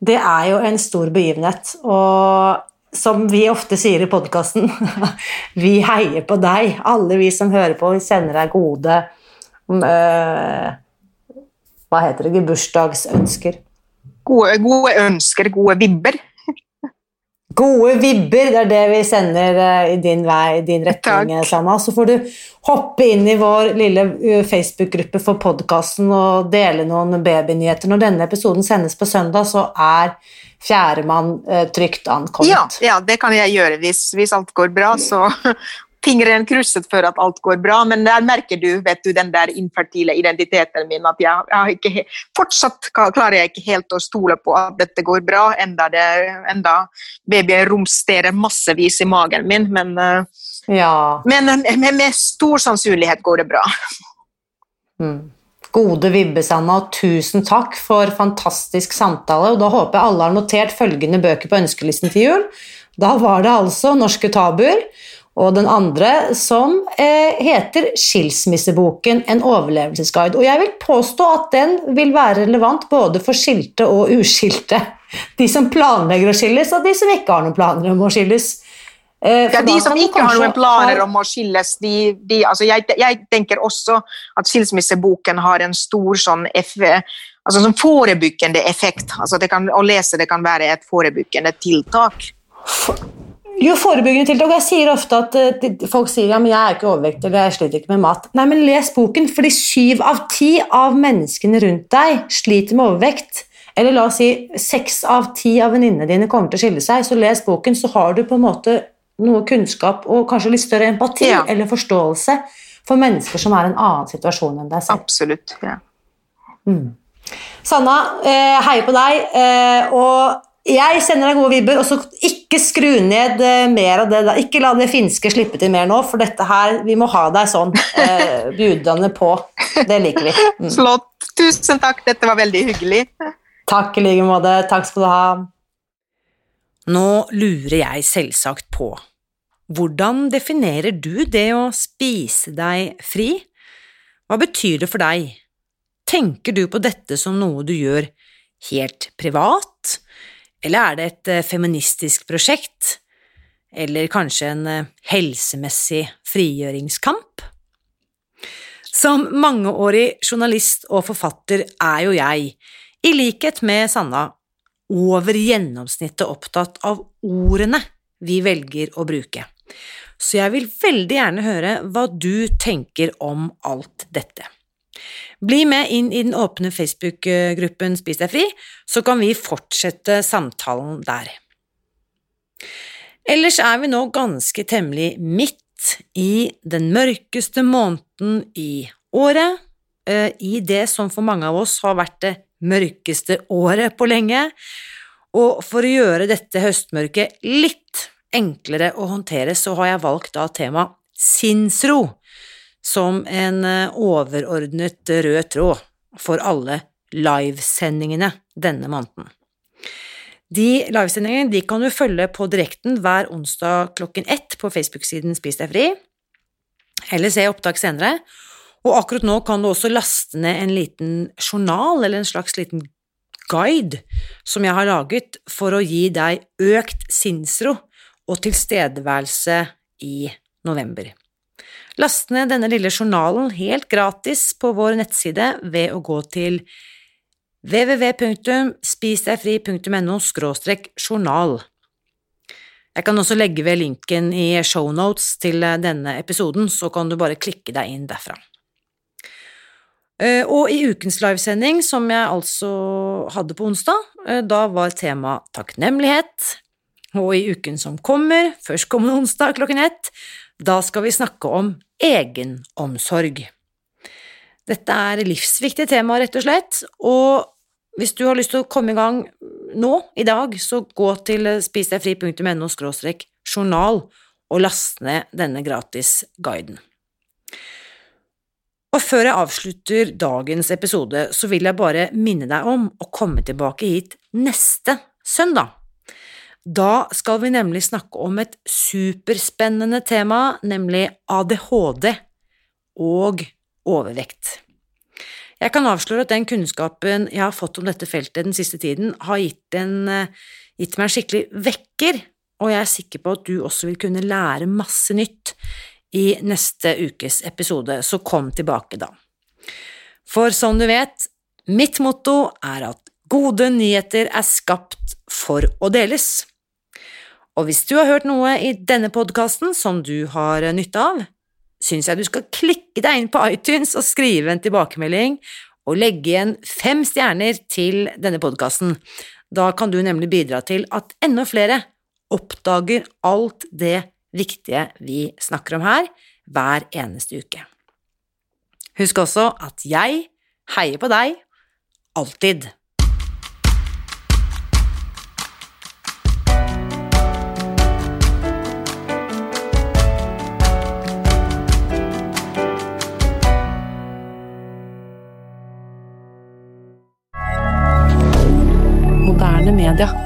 Det er jo en stor begivenhet. Og som vi ofte sier i podkasten, <laughs> vi heier på deg. Alle vi som hører på, vi sender deg gode eh, Hva heter det? Bursdagsønsker gode, gode ønsker, gode vibber. Gode vibber, det er det vi sender eh, i din vei, i din retning, Takk. Sanna. Så får du hoppe inn i vår lille eh, Facebook-gruppe for podkasten og dele noen babynyheter. Når denne episoden sendes på søndag, så er fjerdemann eh, trygt ankommet. Ja, ja, det kan jeg gjøre hvis, hvis alt går bra. Så fingeren krysset for at alt går bra, men der merker du vet du, den der infertile identiteten min. at jeg, jeg ikke, Fortsatt klarer jeg ikke helt å stole på at dette går bra, enda, det, enda babyen romsterer massevis i magen min. Men, eh, ja. men med, med, stor sannsynlighet går det bra. Mm. Gode Vibbesanna, tusen takk for fantastisk samtale. og Da håper jeg alle har notert følgende bøker på ønskelisten til jul. Da var det altså Norske tabuer og den andre som eh, heter 'Skilsmisseboken en overlevelsesguide'. Og jeg vil påstå at den vil være relevant både for skilte og uskilte. <laughs> De som planlegger å skilles, og de som ikke har noen planer om å skilles. Eh, ja, De som ikke har noen planer om å skilles, de, de, altså jeg, jeg, tenker også at skilsmisseboken har en stor sånn F, altså sånn forebyggende effekt. Altså kan, å lese det kan være et forebyggende tiltak. Jo, forebyggende tiltak. Jeg sier ofte at uh, folk sier ja, men jeg er ikke overvektig eller jeg sliter ikke med mat. Nei, men les boken, fordi syv av ti av menneskene rundt deg sliter med overvekt Eller la oss si seks av ti av venninnene dine kommer til å skille seg, så les boken, så har du på en måte noe kunnskap og kanskje litt større empati Ja. eller forståelse for mennesker som er i en annen situasjon enn deg selv. Absolutt. Ja. Sanna, eh, heier på deg, eh, og jeg sender deg gode vibber, og så ikke skru ned eh, mer av det der. Ikke la det finske slippe til mer nå, for dette her, vi må ha deg sånn, eh, budene på. Det liker vi. Mm. Flott. Tusen takk, dette var veldig hyggelig. Takk i like måte. Takk skal du ha. Nå lurer jeg selvsagt på, hvordan definerer du det å spise deg fri? Hva betyr det for deg? Tenker du på dette som noe du gjør helt privat, eller er det et eh, feministisk prosjekt, eller kanskje en eh, helsemessig frigjøringskamp? Som mangeårig journalist og forfatter er jo jeg, i likhet med Sanna, over gjennomsnittet opptatt av ordene vi velger å bruke. Så jeg vil veldig gjerne høre hva du tenker om alt dette. Bli med inn i den åpne Facebook-gruppen Spis deg fri, så kan vi fortsette samtalen der. Ellers er vi nå ganske temmelig midt i den mørkeste måneden i året, eh, i det som for mange av oss har vært det mørkeste året på lenge, og for å gjøre dette høstmørket litt enklere å håndtere, så har jeg valgt da temaet sinnsro som en eh, overordnet rød tråd for alle livesendingene denne måneden. De livesendingene de kan du følge på direkten hver onsdag klokken ett på Facebook-siden Spis deg fri, eller se opptak senere. Og akkurat nå kan du også laste ned en liten journal, eller en slags liten guide, som jeg har laget for å gi deg økt sinnsro og tilstedeværelse i november. Last ned denne lille journalen helt gratis på vår nettside ved å gå til www.spisdegfri.no journal. Jeg kan også legge ved linken i shownotes til denne episoden, så kan du bare klikke deg inn derfra. Eh, Og i ukens livesending, som jeg altså hadde på onsdag, eh, da var tema takknemlighet. Og i uken som kommer, førstkommende onsdag klokken ett, da skal vi snakke om egenomsorg. Dette er livsviktige tema, rett og slett, og hvis du har lyst til å komme i gang nå, i dag, så gå til spisdegfri.no journal og last ned denne gratis guiden. Og før jeg avslutter dagens episode, så vil jeg bare minne deg om å komme tilbake hit neste søndag. Da skal vi nemlig snakke om et superspennende tema, nemlig ADHD og overvekt. Jeg kan avsløre at den kunnskapen jeg har fått om dette feltet den siste tiden, har gitt, en, eh, gitt meg en skikkelig vekker, og jeg er sikker på at du også vil kunne lære masse nytt i neste ukes episode, så kom tilbake da. For som du vet, mitt motto er at gode nyheter er skapt for å deles. Og hvis du har hørt noe i denne podkasten som du har nytte av, syns jeg du skal klikke deg inn på iTunes og skrive en tilbakemelding og legge igjen fem stjerner til denne podkasten. Da kan du nemlig bidra til at enda flere oppdager alt det viktige vi snakker om her, hver eneste uke. Husk også at jeg heier på deg, alltid. Canada.